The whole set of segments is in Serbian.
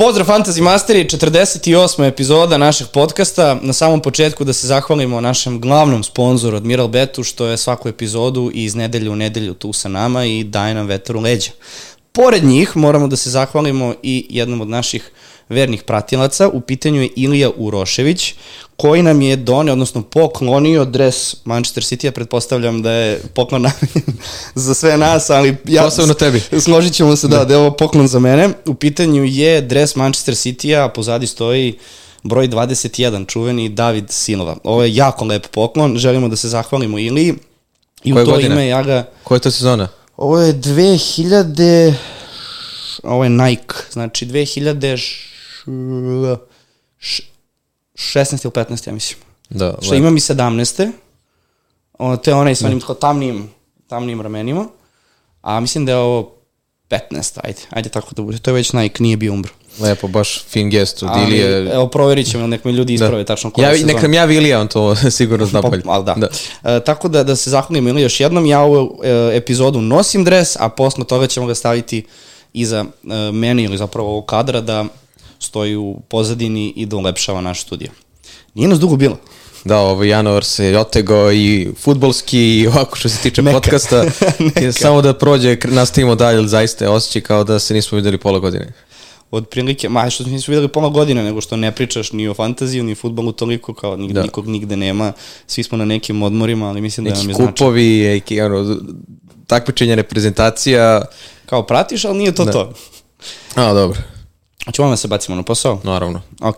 Pozdrav Fantasy Masteri, 48. epizoda našeg podcasta. Na samom početku da se zahvalimo našem glavnom sponzoru Admiral Betu što je svaku epizodu iz nedelju u nedelju tu sa nama i daje nam vetar u leđa. Pored njih moramo da se zahvalimo i jednom od naših vernih pratilaca. U pitanju je Ilija Urošević, koji nam je donio, odnosno poklonio dres Manchester City, ja pretpostavljam da je poklon namenjen za sve nas, ali ja... Posebno tebi. Složit ćemo se da, da, da je ovo poklon za mene. U pitanju je dres Manchester City-a, a pozadi stoji broj 21, čuveni David Silva. Ovo je jako lep poklon, želimo da se zahvalimo Iliji. I Koje u to godine? ime ja ga... Koja je to sezona? Ovo je 2000... Ovo je Nike, znači 2000... š- 16 ili 15, ja mislim. Da, Što imam i 17. O, to je onaj sa onim tako tamnim, tamnim ramenima. A mislim da je ovo 15, ajde, ajde tako da bude. To je već Nike, nije bio Umbro. Lepo, baš fin gest od Ilije. evo, proverit ćemo, nek me ljudi isprave da. tačno koja Ja, sezona. nek nam ja Ilija, on to sigurno zna bolje. Pa, ali da. da. E, tako da, da se zahvalim ili još jednom, ja ovu e, epizodu nosim dres, a posle toga ćemo ga staviti iza e, mene ili zapravo ovog kadra da stoji u pozadini i da ulepšava naš studio. Nije nas dugo bilo. Da, ovo januar se otegao i futbolski i ovako što se tiče Neka. podcasta. je samo da prođe, nastavimo dalje, zaista je osjećaj kao da se nismo videli pola godine. Od prilike, ma što nismo videli pola godine, nego što ne pričaš ni o fantaziju, ni o futbolu toliko, kao nig, da. Da. nikog nigde nema, svi smo na nekim odmorima, ali mislim da nam Neki je značajno. kupovi, neki, ono, takmičenja, reprezentacija. Kao pratiš, ali nije to da. to. A, dobro, Hoćemo da se bacimo na posao? naravno. Ok.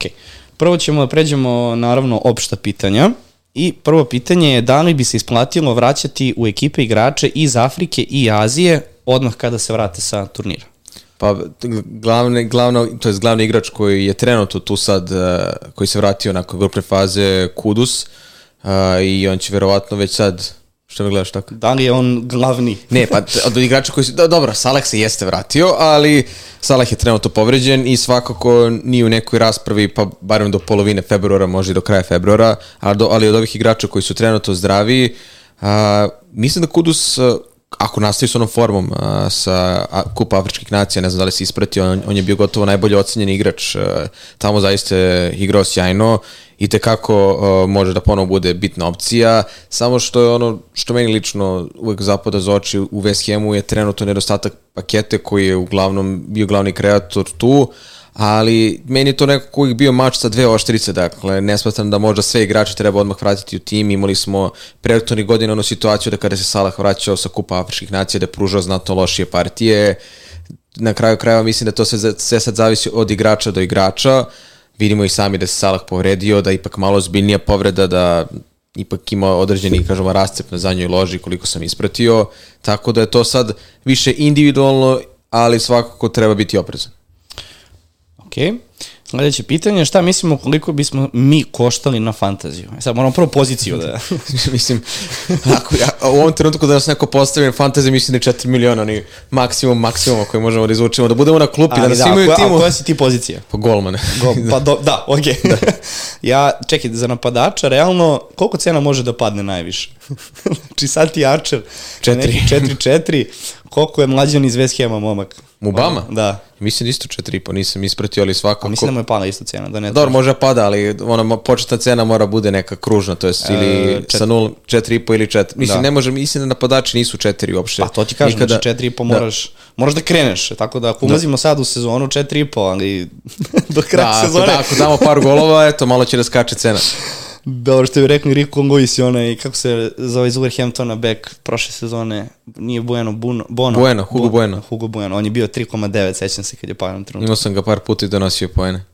Prvo ćemo da pređemo, naravno, opšta pitanja. I prvo pitanje je da li bi se isplatilo vraćati u ekipe igrače iz Afrike i Azije odmah kada se vrate sa turnira? Pa glavne, glavno, to je glavni igrač koji je trenutno tu sad, eh, koji se vratio nakon grupne faze Kudus uh, i on će verovatno već sad, što me gledaš tako? Da li je on glavni? Ne, pa od igrača koji su, da, dobro, Salah se jeste vratio, ali Salah je trenutno povređen i svakako nije u nekoj raspravi, pa barem do polovine februara, može i do kraja februara, ali, do, ali od ovih igrača koji su trenutno zdravi, a, mislim da Kudus, ako nastavi s onom formom a, sa a, Kupa Afričkih nacija, ne znam da li se ispratio, on, on je bio gotovo najbolje ocenjen igrač, a, tamo zaista je igrao sjajno i tekako uh, može da ponovo bude bitna opcija, samo što je ono što meni lično uvek zapada za oči u West Hamu je trenutno nedostatak pakete koji je uglavnom bio glavni kreator tu, ali meni je to nekako uvijek bio mač sa dve oštrice, dakle ne smatram da možda sve igrače treba odmah vratiti u tim, imali smo prethodnih godina onu situaciju da kada se Salah vraćao sa Kupa Afričkih nacija da je pružao znatno lošije partije, na kraju krajeva mislim da to sve, sve sad zavisi od igrača do igrača, vidimo i sami da se Salah povredio, da je ipak malo zbiljnija povreda, da ipak ima određeni, kažemo, rascep na zadnjoj loži koliko sam ispratio, tako da je to sad više individualno, ali svakako treba biti oprezan. Ok. Sljedeće pitanje, šta mislimo koliko bismo mi koštali na fantaziju? E sad moramo prvo poziciju da... mislim, ako ja, u ovom trenutku da nas neko postavi na fantaziji, mislim da je 4 miliona, ni maksimum, maksimum koji možemo da izvučemo, da budemo na klupi, da Ali nas da, imaju koja, timu. a koja si ti pozicija? Pa golman. Go, pa do, da, okej. Okay. ja, čekaj, za napadača, realno, koliko cena može da padne najviše? znači, sad ti Archer, Četiri. neki 4-4, koliko je mlađan iz West Hama momak? Mubama? Da. Mislim isto 4,5, nisam ispratio, ali svakako... A mislim da mu je pala isto cena, da ne Dobro, može pada, ali ona početna cena mora bude neka kružna, to jest ili E, čet- sa 0, 4,5 ili 4. Mislim, Da. ne može, mislim da napadači nisu 4 uopšte. Pa to ti kažem, Nikada, znači 4,5 moraš, moraš da kreneš, tako da ako ulazimo sad u sezonu 4,5, ali do kraja Da, sezone... da, ako damo par golova, eto, malo će da skače cena. Dobro što bi rekli Rico Lewis i onaj, kako se zove iz Wolverhamptona back prošle sezone, nije Bueno, Buno, Bono. Bueno, Hugo Bueno. Hugo Bueno, on je bio 3,9, sećam se kad je pao na trenutku. Imao sam ga par puta i donosio poene.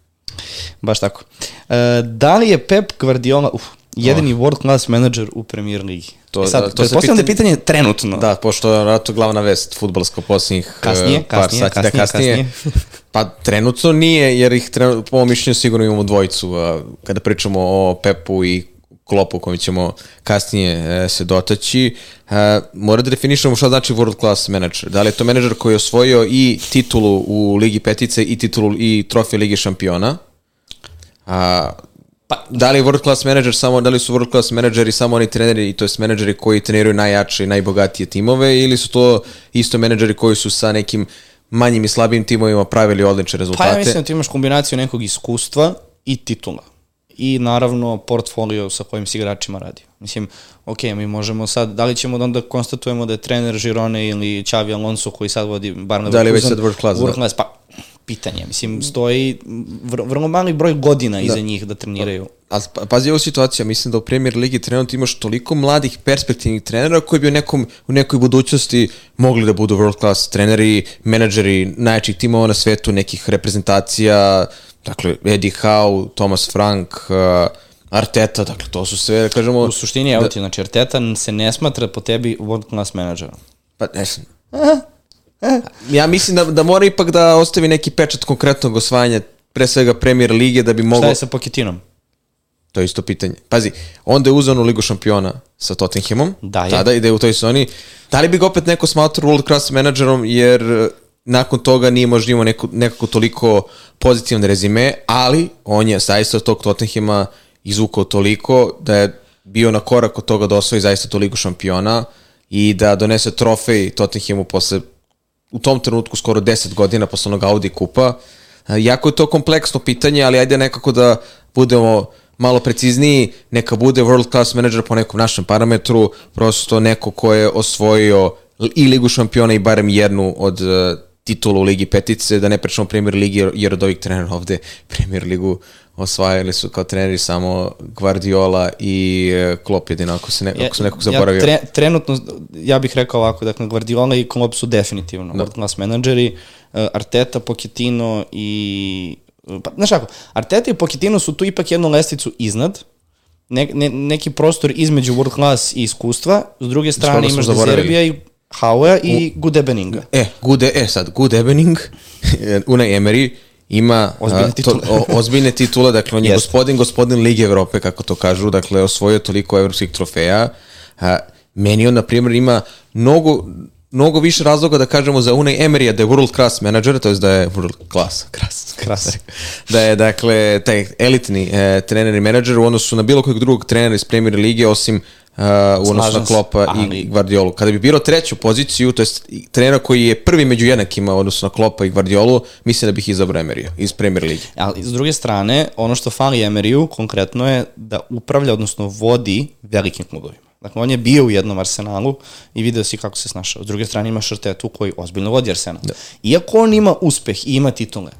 Baš tako. E, da li je Pep Guardiola, uf, jedini world class menadžer u Premier Ligi? To- e sad, da, to, to je se postavljeno pitanje- trenutno. Da, pošto je to glavna vest futbalsko posljednjih Kasnije, eh, par kasnije, sati. kasnije, da, kasnije. pa trenutno nije, jer ih trenutno, po mom mišljenju sigurno imamo dvojicu. a, kada pričamo o Pepu i Klopu kojim ćemo kasnije e, se dotaći, e, mora da definišemo šta znači world class manager. Da li je to menadžer koji je osvojio i titulu u Ligi Petice i titulu i trofej Ligi šampiona? A, pa, da li world class manager samo, da li su world class menadžeri samo oni treneri, to jest menadžeri koji treniraju najjače i najbogatije timove ili su to isto menadžeri koji su sa nekim manjim i slabim timovima pravili odlične Pa rezultate. ja mislim da ti imaš kombinaciju nekog iskustva i titula. I naravno portfolio sa kojim si igračima radio. Mislim, ok, mi možemo sad, da li ćemo da onda konstatujemo da je trener Žirone ili Xavi Alonso koji sad vodi Barna Da li već sad world class, da. World class, pa pitanje. Mislim, stoji vr vrlo mali broj godina iza njih da treniraju. Ali pa- pazi ovu situaciju, mislim da u Premier Ligi trenutno imaš toliko mladih perspektivnih trenera koji bi u, nekom, u nekoj budućnosti mogli da budu world class treneri, menadžeri najjačih timova na svetu, nekih reprezentacija, dakle Eddie Howe, Thomas Frank, uh, Arteta, dakle to su sve, da kažemo... U suštini, evo ti, znači Arteta se ne smatra po tebi world class menadžerom. Pa, ne znam. Ja mislim da, da mora ipak da ostavi neki pečat konkretnog osvajanja pre svega Premier Lige da bi Šta mogao... je sa Poketinom? To je isto pitanje. Pazi, onda je uzeo onu Ligu šampiona sa Tottenhamom, Da je. tada ide u toj sezoni. Da li bi ga opet neko smatrao world class menadžerom, jer eh, nakon toga nije možda imao neko, nekako toliko pozitivan rezime, ali on je zaista od tog Tottenhama izvukao toliko da je bio na korak od toga da osvoji zaista tu Ligu šampiona i da donese trofej Tottenhamu posle u tom trenutku skoro 10 godina posle onog Audi kupa. E, Jako je to kompleksno pitanje, ali ajde nekako da budemo malo precizniji, neka bude world class manager po nekom našem parametru, prosto neko ko je osvojio i Ligu šampiona i barem jednu od e, titula u Ligi petice, da ne pričamo Premier Ligi, jer od ovih trenera ovde Premier Ligu osvajali su kao treneri samo Guardiola i e, Klopp jedino, ako se, ne, ako se nekog zaboravio. Ja, tre, trenutno, ja bih rekao ovako, dakle, Guardiola i Klopp su definitivno da. world class menadžeri, uh, Arteta, Pochettino i... Pa, znaš kako, Arteta i Pochettino su tu ipak jednu lesticu iznad, ne, ne, neki prostor između world class i iskustva, s druge strane smo imaš zaboravili. Dezerbija i Howe i Gudebeninga. E, Good, e sad, Good Evening, Unai Emery, ima Ozbiljne titule. o, ozbiljne titule, dakle on je Jeste. gospodin, gospodin Lige Evrope, kako to kažu, dakle osvojio toliko evropskih trofeja. A, meni on, na primjer, ima mnogo, mnogo više razloga da kažemo za Unai Emerya da je world class manager, to je da je world class, class, Kras. da je dakle taj elitni e, trener i menadžer u odnosu na bilo kojeg drugog trenera iz Premier Lige osim uh, u odnosu na Klopa ali- i Guardiolu. Kada bi bilo treću poziciju, to jest trenera koji je prvi među jednakima u odnosu na Klopa i Guardiolu, mislim da bih izabrao Emerija iz Premier Lige. Ali, s druge strane, ono što fali Emeriju konkretno je da upravlja, odnosno vodi velikim klubovima. Dakle, on je bio u jednom Arsenalu i video si kako se snašao. S druge strane imaš Artetu koji ozbiljno vodi Arsenal. Da. Iako on ima uspeh i ima titule,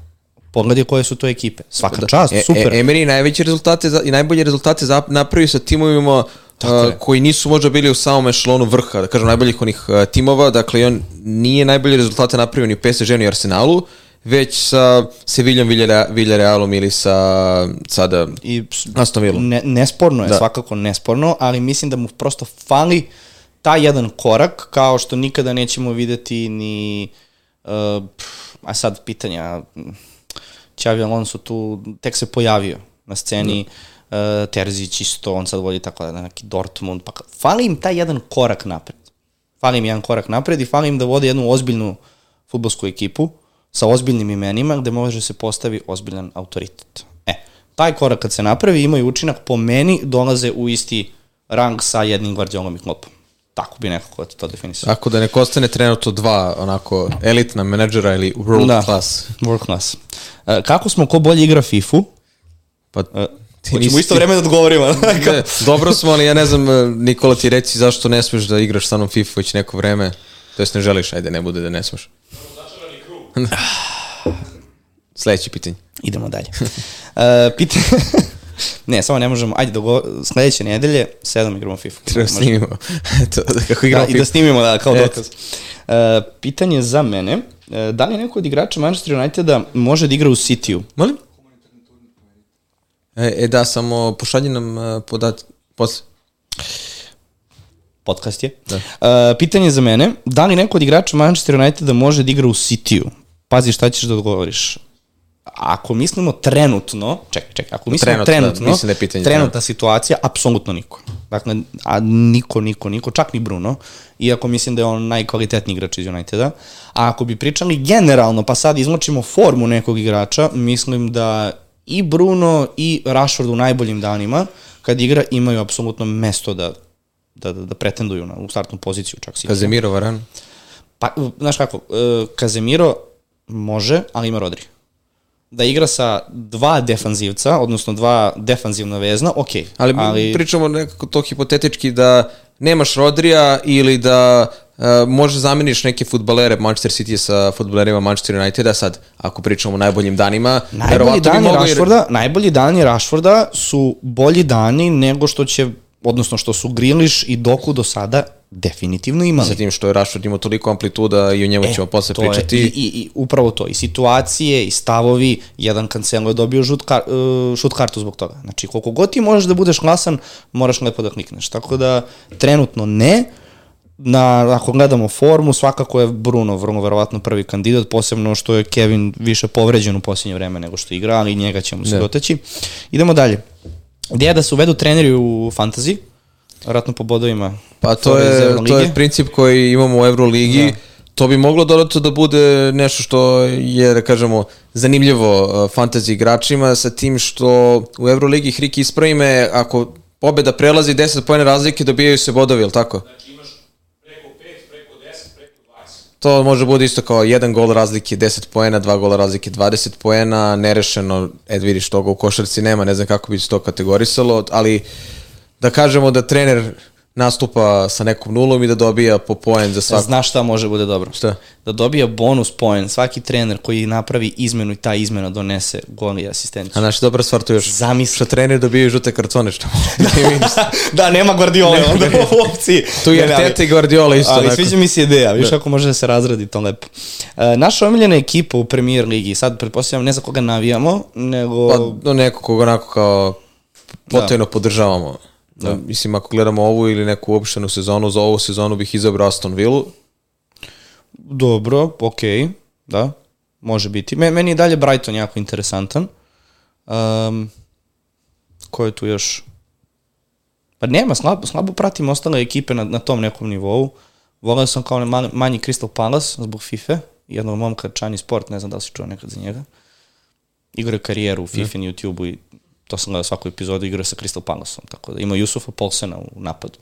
pogledaj koje su to ekipe. Svaka da. čast, E, super. E, Emery najveće rezultate za, i najbolje rezultate za, napravio sa timovima uh, koji nisu možda bili u samom ešalonu vrha, da kažem, najboljih onih uh, timova, dakle, on nije najbolje rezultate napravio ni u PSG ni u Arsenalu, već sa Sevillom, Villarreal- Villarrealom ili sa sada I Aston Villom. ne, nesporno je, Da. svakako nesporno, ali mislim da mu prosto fali taj jedan korak, kao što nikada nećemo videti ni, uh, a sad pitanja, Xavi Alonso tu tek se pojavio na sceni, da. Uh, Terzić isto, on sad vodi tako da neki Dortmund, pa fali im taj jedan korak napred. Fali im jedan korak napred i fali im da vode jednu ozbiljnu futbolsku ekipu sa ozbiljnim imenima gde može se postavi ozbiljan autoritet. E, taj korak kad se napravi imaju učinak po meni dolaze u isti rang sa jednim Guardiolom i Kloppom. Tako bi nekako to definisao. Tako da nek ostane trenutno dva onako elitna menadžera ili world Da. class. World class. E, kako smo ko bolje igra FIFA-u? Pa, E, ti Hoćemo nisi- isto vreme da odgovorimo. Ne, dobro smo, ali ja ne znam, e, Nikola ti reci zašto ne smeš da igraš sa mnom FIFA već neko vreme. To jest ne želiš, ajde, ne bude da ne smeš. Sledeće pitanje. Idemo dalje. Uh, pitanje... ne, samo ne možemo, ajde, dogo... sledeće nedelje, sedam igramo FIFA. Treba snimimo. Eto, kako Da, igramo i da FIFA. snimimo da, kao dokaz. Uh, pitanje za mene, uh, da li neko od igrača Manchester Uniteda može da igra u City-u? Molim? E, e da, samo pošalji nam uh, podat posle. Podcast je. Da. Uh, pitanje za mene, da li neko od igrača Manchester Uniteda može da igra u City-u? Pazi šta ćeš da odgovoriš. Ako mislimo trenutno, čekaj, čekaj, ako mislimo Trenutno, trenutno, da, trenutno mislim da je pitanje trenutna situacija, apsolutno niko. Dakle, a niko, niko, niko, čak ni Bruno, iako mislim da je on najkvalitetniji igrač iz Uniteda. A ako bi pričali generalno, pa sad izmočimo formu nekog igrača, mislim da i Bruno i Rashford u najboljim danima, kad igra, imaju apsolutno mesto da da, da, da pretenduju na, u startnu poziciju čak si. Kazemiro Varan. Pa, znaš kako, uh, Kazemiro može, ali ima Rodri. Da igra sa dva defanzivca, odnosno dva defanzivna vezna, ok. Ali, ali... pričamo nekako to hipotetički da nemaš Rodrija ili da uh, može zameniš neke futbalere Manchester City sa futbalerima Manchester Uniteda sad, ako pričamo o najboljim danima. Najbolji dani Rashforda, ir... najbolji dani Rashforda su bolji dani nego što će odnosno što su Grilish i Doku do sada definitivno imali. Sa tim što je Rashford imao toliko amplituda i o njemu e, ćemo posle pričati. Je, i, i, I upravo to, i situacije, i stavovi, jedan Cancelo je dobio žut, kar, uh, šut kartu zbog toga. Znači, koliko god ti možeš da budeš glasan, moraš lepo da klikneš. Tako da, trenutno ne, na, ako gledamo formu, svakako je Bruno vrlo verovatno prvi kandidat, posebno što je Kevin više povređen u posljednje vreme nego što igra, ali njega ćemo se doteći. Idemo dalje. Ideja da se uvedu treneri u fantasy, vratno po bodovima. Pa to je, to je princip koji imamo u Euroligi. Da. To bi moglo dodatno da bude nešto što je, da kažemo, zanimljivo uh, fantasy igračima sa tim što u Euroligi Hriki ispravi me, ako pobeda prelazi 10 pojene razlike, dobijaju se bodovi, ili tako? Znači imaš preko 5, preko 10, preko 20. To može bude isto kao jedan gol razlike 10 poena, dva gola razlike 20 poena, nerešeno, ed vidiš toga u košarci nema, ne znam kako bi se to kategorisalo, ali da kažemo da trener nastupa sa nekom nulom i da dobija po poen za svaku. Znaš šta može bude dobro? Šta? Da dobija bonus poen. Svaki trener koji napravi izmenu i ta izmena donese gol i asistenciju. A znaš, dobra stvar to još. Zamisli. Što treneri dobijaju žute kartone, što Da, nema Guardiola onda u opciji. Tu je Tete i Guardiola isto. Ali sviđa mi se ideja, viš da. kako može da se razradi to lepo. Uh, naša omiljena ekipa u premier ligi, sad pretpostavljam ne za koga navijamo, nego... Pa do nekog koga onako kao potajno da. podržavamo. Da. Mislim, ako gledamo ovu ili neku uopštenu sezonu, za ovu sezonu bih izabrao Aston Villa. Dobro, okej, okay, da, može biti. Meni je dalje Brighton jako interesantan. Um, ko je tu još? Pa nema, slabo, slabo pratim ostale ekipe na, na tom nekom nivou. Volio sam kao manji, manji Crystal Palace zbog FIFA, jednog momka Čani Sport, ne znam da li si čuo nekad za njega. Igra karijeru u FIFA na YouTube-u i to sam gledao svaku epizodu, igra sa Crystal Palaceom, tako da ima Jusufa Polsena u napadu.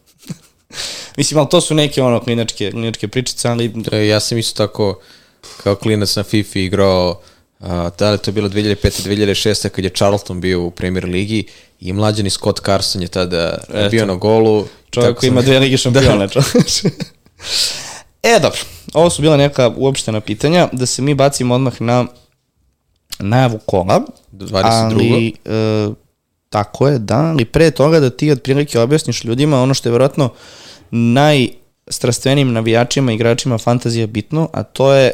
Mislim, ali to su neke ono klinačke, klinačke pričice, ali... Ja sam isto tako kao klinac na FIFA igrao da li to je bilo 2005. 2006. kad je Charlton bio u Premier Ligi i mlađani Scott Carson je tada Eto. bio na golu. Čovjek koji ima dve ligi šampiona. Da. e, dobro. Ovo su bila neka uopštena pitanja. Da se mi bacimo odmah na najavu kola. 22. Ali, e, tako je, da, ali pre toga da ti otprilike objasniš ljudima ono što je verovatno najstrastvenijim navijačima, igračima fantazija bitno, a to je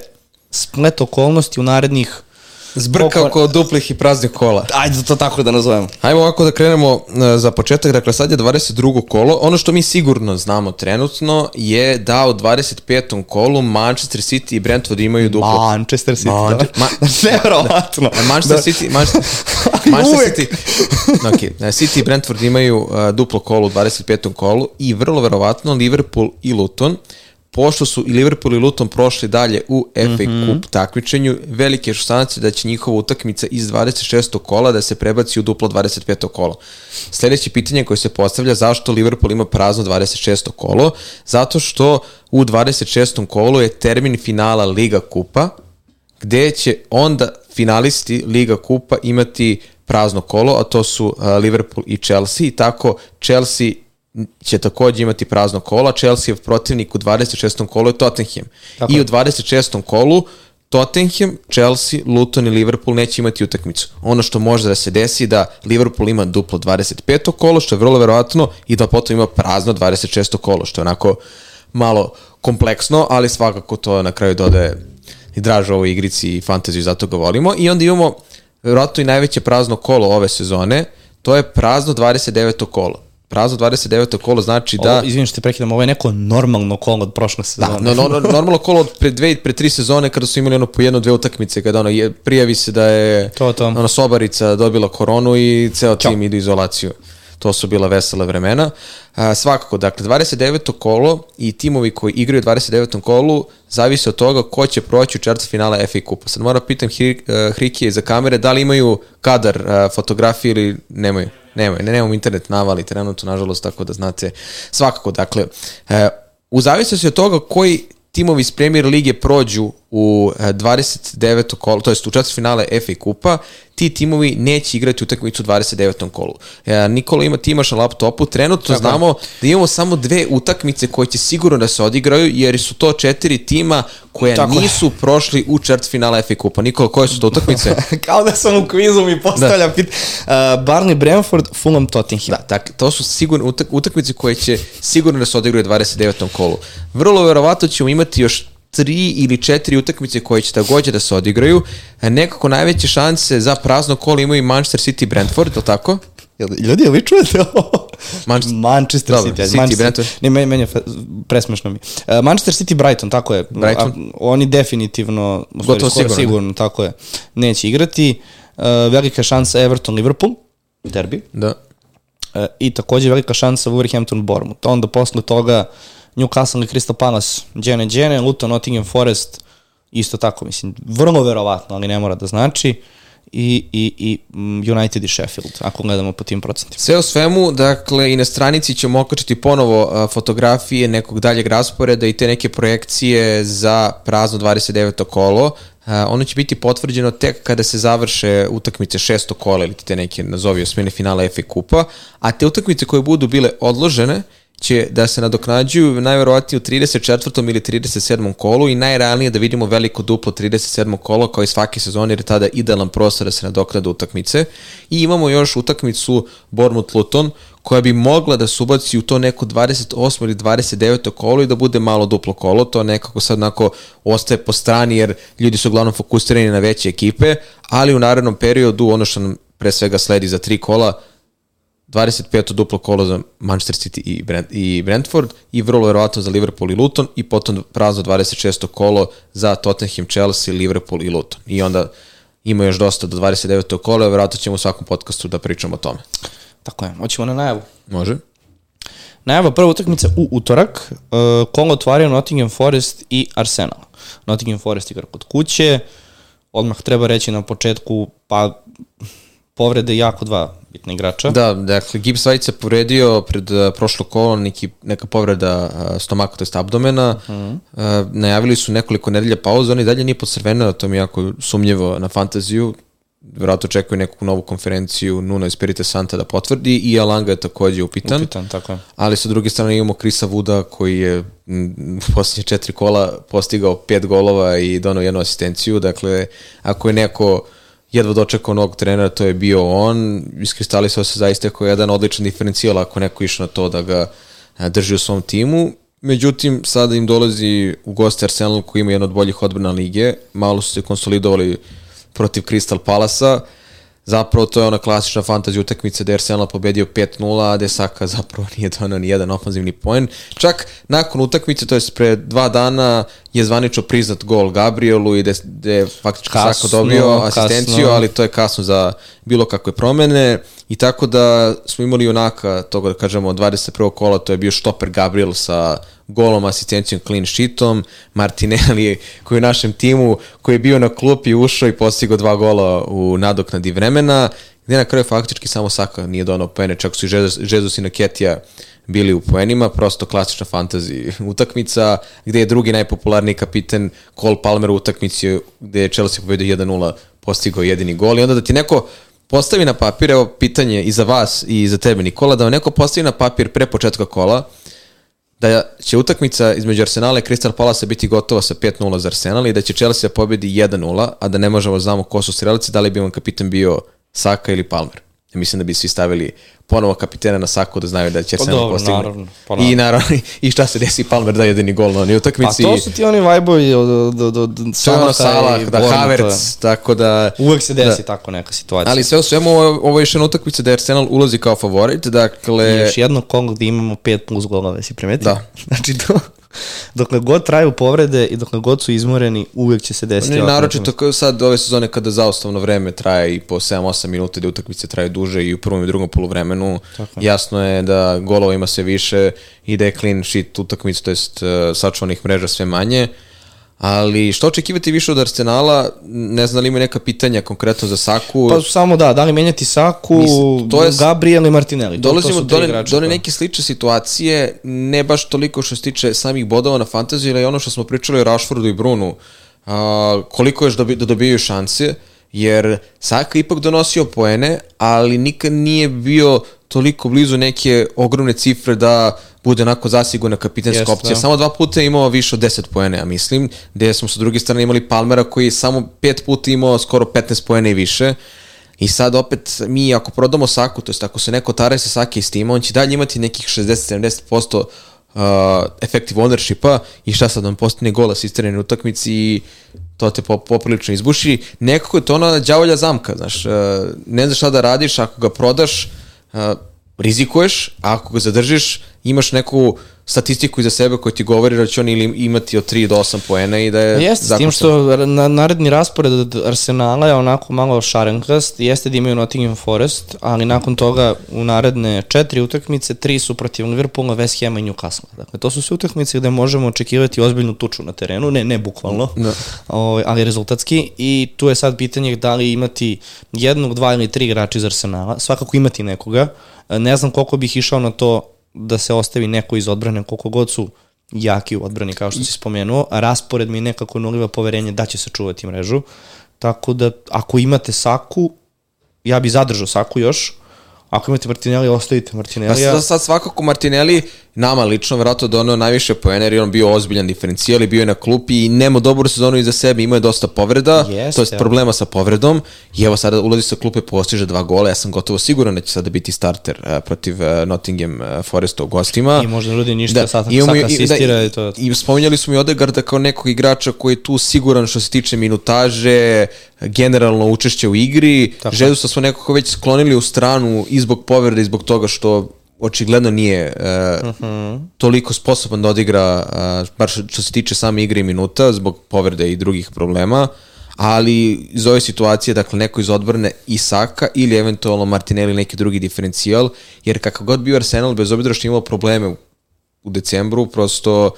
splet okolnosti u narednih Zbrka oko duplih i praznih kola. Ajde to tako da nazovemo. Hajmo ovako da krenemo e, za početak. Dakle, sad je 22. kolo. Ono što mi sigurno znamo trenutno je da u 25. kolu Manchester City i Brentford imaju duplo. Manchester City, Man da. Ma Nevjerovatno. Da. Manchester da. City, Manchester, Manchester City, okay. City i Brentford imaju uh, duplo kolo u 25. kolu i vrlo verovatno Liverpool i Luton uh, pošto su i Liverpool i Luton prošli dalje u FA mm -hmm. Cup takmičenju, velike šanse da će njihova utakmica iz 26. kola da se prebaci u duplo 25. kolo. Sledeće pitanje koje se postavlja zašto Liverpool ima prazno 26. kolo? Zato što u 26. kolu je termin finala Liga Kupa, gde će onda finalisti Liga Kupa imati prazno kolo, a to su Liverpool i Chelsea, i tako Chelsea će takođe imati prazno kola. Chelsea je protivnik u 26. kolu je Tottenham. Tako I u 26. kolu Tottenham, Chelsea, Luton i Liverpool neće imati utakmicu. Ono što može da se desi da Liverpool ima duplo 25. kolo, što je vrlo verovatno, i da potom ima prazno 26. kolo, što je onako malo kompleksno, ali svakako to na kraju dodaje i draže ovoj igrici i fantaziju, zato ga volimo. I onda imamo verovatno i najveće prazno kolo ove sezone, to je prazno 29. kolo prazno 29. kolo znači da... Ovo, izvinim što te prekidam, ovo je neko normalno kolo od prošle sezone. Da, no, no, normalno kolo od pre dve, pre tri sezone kada su imali ono po jedno, dve utakmice, kada ono, je, prijavi se da je to, to. Ono, Sobarica dobila koronu i ceo Ćao. tim ide izolaciju. To su bila vesela vremena. A, svakako, dakle, 29. kolo i timovi koji igraju 29. kolu zavise od toga ko će proći u četvrtu finala FA Kupa. Sad moram da pitam Hrikije za kamere da li imaju kadar fotografije ili nemaju. Nemoj, ne, nemam internet navali trenutno, nažalost, tako da znate. Svakako, dakle, e, u zavisnosti od toga koji timovi iz Premier Lige prođu u e, 29. kolu, to jest u četvrt finale FA kupa, ti timovi neće igrati utakmicu u 29. kolu. E, Nikola ima, ti imaš na laptopu, trenutno Tako je. znamo da imamo samo dve utakmice koje će sigurno da se odigraju, jer su to četiri tima koje Tako je. nisu prošli u četvrt finale FA kupa. Nikola, koje su to utakmice? Kao da sam u kvizu mi postavlja da. pit. Uh, Barney Brentford, Fulham Tottenham. Da, tak, to su sigurno utak, utakmice koje će sigurno da se odigraju u 29. kolu. Vrlo verovatno ćemo imati još tri ili četiri utakmice koje će takođe da se odigraju. E, Nekako najveće šanse za prazno kolo imaju Manchester City i Brentford, je li tako? Ljudi, vi čujete ovo? Manchester- Manchester Dobro, City. City, Manchester, Brentford. Ne, meni, meni je presmešno mi. Uh, Manchester City Brighton, tako je. Brighton. A, oni definitivno, Gotovo skoro sigurno, sigurno, tako je, neće igrati. Uh, velika šansa Everton Liverpool, derbi. Da. E, I takođe velika šansa Wolverhampton Bournemouth. Onda posle toga Newcastle i Crystal Palace, Džene Džene, Luton, Nottingham Forest, isto tako, mislim, vrlo verovatno, ali ne mora da znači. I, i, i mm, United i Sheffield, ako gledamo po tim procentima. Sve u svemu, dakle, i na stranici ćemo okačiti ponovo fotografije nekog daljeg rasporeda i te neke projekcije za prazno 29. kolo. Ono će biti potvrđeno tek kada se završe utakmice šesto kola ili te neke, nazovi osmine finala FA kupa, a te utakmice koje budu bile odložene će da se nadoknađuju najverovatnije u 34. ili 37. kolu i najrealnije da vidimo veliko duplo 37. kolo kao i svake sezone jer je tada idealan prostor da se nadoknade utakmice. I imamo još utakmicu Bournemouth-Luton koja bi mogla da se ubaci u to neko 28. ili 29. kolo i da bude malo duplo kolo. To nekako sad onako ostaje po strani jer ljudi su uglavnom fokusirani na veće ekipe, ali u narednom periodu ono što nam pre svega sledi za tri kola 25. duplo kolo za Manchester City i, Brent, i Brentford i vrlo verovatno za Liverpool i Luton i potom prazno 26. kolo za Tottenham, Chelsea, Liverpool i Luton. I onda ima još dosta do 29. kola, verovatno ćemo u svakom podcastu da pričamo o tome. Tako je, hoćemo na najavu. Može? Najava prva utakmica u utorak, uh, kolo otvaraju Nottingham Forest i Arsenal. Nottingham Forest igra kod kuće, odmah treba reći na početku, pa povrede jako dva bitna igrača. Da, dakle, Gibbs White se povredio pred uh, prošlo kolo, neki, neka povreda uh, stomaka, to jest abdomena. Uh -huh. uh, najavili su nekoliko nedelja pauze, oni dalje nije podcrvenio, to mi je jako sumnjivo na fantaziju. Verovatno očekuju neku novu konferenciju Nuno Espirite Santa da potvrdi i Alanga je takođe upitan. Upitan, tako je. Ali sa druge strane imamo Krisa Vuda koji je mm, u posljednje četiri kola postigao pet golova i donao jednu asistenciju. Dakle, ako je neko jedva dočekao novog trenera, to je bio on. Iskristalisao se zaista kao jedan odličan diferencijal ako neko išao na to da ga drži u svom timu. Međutim, sada im dolazi u goste Arsenal koji ima jedan od boljih odbrana lige. Malo su se konsolidovali protiv Crystal Palasa. Zapravo to je ona klasična fantazija utakmica je Arsenal pobedio 5-0, a je Saka zapravo nije donao ni jedan ofanzivni poen. Čak nakon utakmice, to je pre dva dana, je zvanično priznat gol Gabrielu i da je, faktički Kasno, dobio asistenciju, kasno. ali to je kasno za bilo kakve promene. I tako da smo imali onaka toga da kažemo 21. kola, to je bio štoper Gabriel sa golom, asistencijom, clean sheetom, Martinelli koji je u našem timu, koji je bio na klupi, ušao i postigao dva gola u nadoknadi vremena, gde na kraju faktički samo Saka nije donao poene, čak su i Jesus i Naketija bili u poenima, prosto klasična fantasy utakmica, gde je drugi najpopularniji kapiten Cole Palmer u utakmici gde je Chelsea pobedio 1-0 postigao jedini gol i onda da ti neko postavi na papir, evo pitanje i za vas i za tebe Nikola, da vam neko postavi na papir pre početka kola, da će utakmica između Arsenala i Crystal Palace biti gotova sa 5-0 za Arsenal i da će Chelsea pobedi 1-0, a da ne možemo da znamo ko su strelici, da li bi vam kapitan bio Saka ili Palmer. Ja mislim da bi svi stavili ponovo kapitena na Saku da znaju da će Arsenal dobro, postigne. naravno, pa I naravno, i šta se desi, Palmer da jedini gol na onoj Pa utakmici. to su ti oni vajbovi od, od, od, od Salaha Salah, i da. Havertz, tako da... Uvek se desi Da. tako neka situacija. Ali sve u svemu, ovo, je- još jedna utakmica da Arsenal ulazi kao favorit, dakle... I još jedno kolo gde imamo 5 plus golove, si primetio? Da. Znači, to, dokle god traju povrede i dokle god su izmoreni, uvek će se desiti. Ne, naročito kao sad ove sezone kada zaustavno vreme traje i po 7-8 minuta da utakmice traju duže i u prvom i drugom poluvremenu jasno je da golova ima sve više i da je clean sheet utakmicu, to jest uh, sačuvanih mreža sve manje ali što očekivati više od Arsenala ne znam da li ima neka pitanja konkretno za Saku Pa samo da, da li menjati Saku, Mislim, to je- Gabriel i Martinelli. To- to Dolazimo su do, igrača do koja- neke slične situacije, ne baš toliko što se tiče samih bodova na fantaziju, ili ono što smo pričali o Rashfordu i Brunu, a, koliko još dobi, da dobijaju šanse, jer Saka ipak donosio poene, ali nikad nije bio toliko blizu neke ogromne cifre da bude onako zasigurna kapitanska Jeste, opcija. da. Samo dva puta je imao više od 10 poene, ja mislim, gde smo sa druge strane imali Palmera koji je samo pet puta imao skoro 15 poene i više. I sad opet mi ako prodamo Saku, to jest ako se neko tare sa Sake iz tima, on će dalje imati nekih 60-70% uh, effective ownershipa i šta sad on postane gol asistirani u utakmici i to te po, poprilično izbuši. Nekako je to ona đavolja zamka, znaš, uh, ne znaš šta da radiš, ako ga prodaš, uh, rizikuješ, a ako ga zadržiš, imaš neku statistiku iza sebe koja ti govori da će on ili imati od 3 do 8 poena i da je Jeste, s tim što na, naredni raspored od Arsenala je onako malo šarenkast, jeste da imaju Nottingham Forest, ali nakon toga u naredne četiri utakmice, tri su protiv Liverpoola, West Hama i Newcastle. Dakle, to su sve utakmice gde možemo očekivati ozbiljnu tuču na terenu, ne, ne bukvalno, Da. o, ali rezultatski i tu je sad pitanje da li imati jednog, dva ili tri igrača iz Arsenala, svakako imati nekoga, ne znam koliko bih išao na to da se ostavi neko iz odbrane, koliko god su jaki u odbrani, kao što si spomenuo, a raspored mi nekako nuliva poverenje da će sačuvati mrežu, tako da ako imate Saku, ja bi zadržao Saku još, ako imate Martinelli, ostavite Ja Martinelli. sad, sad svakako Martinelli nama lično verovatno doneo najviše poena jer je on bio ozbiljan diferencijal i bio je na klupi i nema dobru sezonu iza sebe, imao je dosta povreda, Jeste, to jest evo. problema sa povredom i evo sada ulazi sa klupe, postiže dva gola, ja sam gotovo siguran da će sada biti starter uh, protiv uh, Nottingham uh, Foresta u gostima. I možda ne radi ništa, da, sad, imamo sad i- asistira da, i to. I spominjali smo i Odegarda kao nekog igrača koji je tu siguran što se tiče minutaže, generalno učešće u igri. Tako. Žedusa smo nekako već sklonili u stranu i zbog povrede i zbog toga što očigledno nije uh, uh -huh. toliko sposoban da odigra, uh, bar što, se tiče same igre i minuta, zbog povrede i drugih problema, ali iz ove situacije, dakle, neko iz odbrane Isaka ili eventualno Martinelli neki drugi diferencijal, jer kakav god bio Arsenal, bez obzira što imao probleme u, decembru, prosto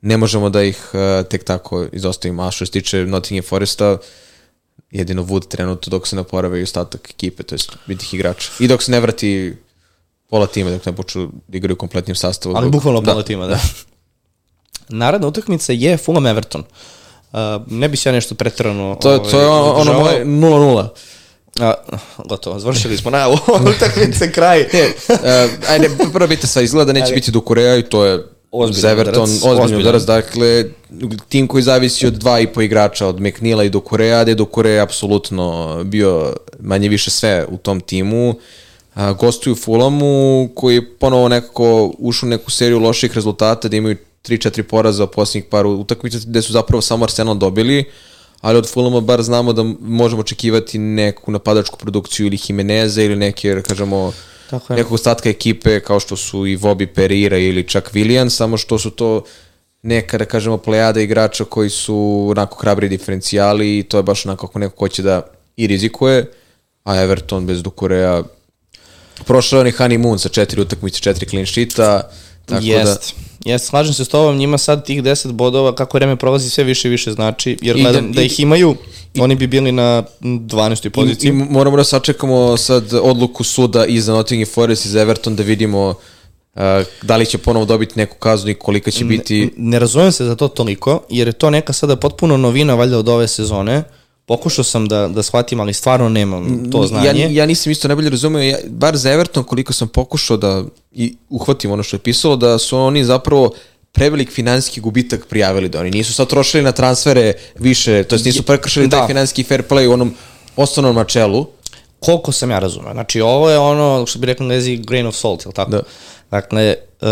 ne možemo da ih uh, tek tako izostavimo. A što se tiče Nottingham Foresta, jedino Wood trenutno dok se naporave i ostatak ekipe, to je bitih igrača. I dok se ne vrati pola tima, dok ne počnu da igraju u kompletnim sastavom. Ali Dok- bukvalno pola tima, da. Naredna utakmica je Fulham Everton. Uh, ne bi se ja nešto pretrano To, to je ono, ono moje 0-0. A, gotovo, završili smo na utakmice kraj. uh, ajde, prvo biti sva izgleda da neće Ali- biti do Koreja i to je Ozbiljan za Everton ozbiljno ozbiljan. udarac. Dakle, tim koji zavisi od dva i po igrača, od McNeila i do Koreja, gde do Koreja je apsolutno bio manje više sve u tom timu. A, gostuju Fulamu, koji je ponovo nekako ušao u neku seriju loših rezultata, da imaju 3-4 poraza posljednjih par utakmica, gde su zapravo samo Arsenal dobili, ali od Fulama bar znamo da možemo očekivati neku napadačku produkciju ili Jimeneza ili neke, da kažemo, Tako je. nekog ostatka ekipe kao što su i Vobi Pereira ili čak Willian, samo što su to neka, da kažemo, plejada igrača koji su onako hrabri diferencijali i to je baš onako ako neko hoće da i rizikuje, a Everton bez Dukureja prošao je onaj honeymoon sa četiri utakmice, četiri clean sheeta, tako da... Jest, slažem se s tobom, njima sad tih 10 bodova, kako vreme prolazi, sve više i više znači, jer I gledam da- da, i- ih imaju, oni bi bili na 12. I, poziciji. I moramo da sačekamo sad odluku suda i za Nottingham Forest i za Everton da vidimo uh, da li će ponovo dobiti neku kaznu i kolika će biti... Ne, ne razumem se za to toliko, jer je to neka sada potpuno novina valjda od ove sezone. Pokušao sam da, da shvatim, ali stvarno nemam to znanje. Ja, ja nisam isto najbolje razumeo, ja, bar za Everton koliko sam pokušao da i uhvatim ono što je pisalo, da su oni zapravo prevelik finansijski gubitak prijavili da oni nisu sad trošili na transfere više, to jest nisu prekršili taj Da. finansijski fair play u onom osnovnom načelu. koliko sam ja razumeo. Znači, ovo je ono, što bi rekli lezi, grain of salt, jel tako? Da. Dakle, uh,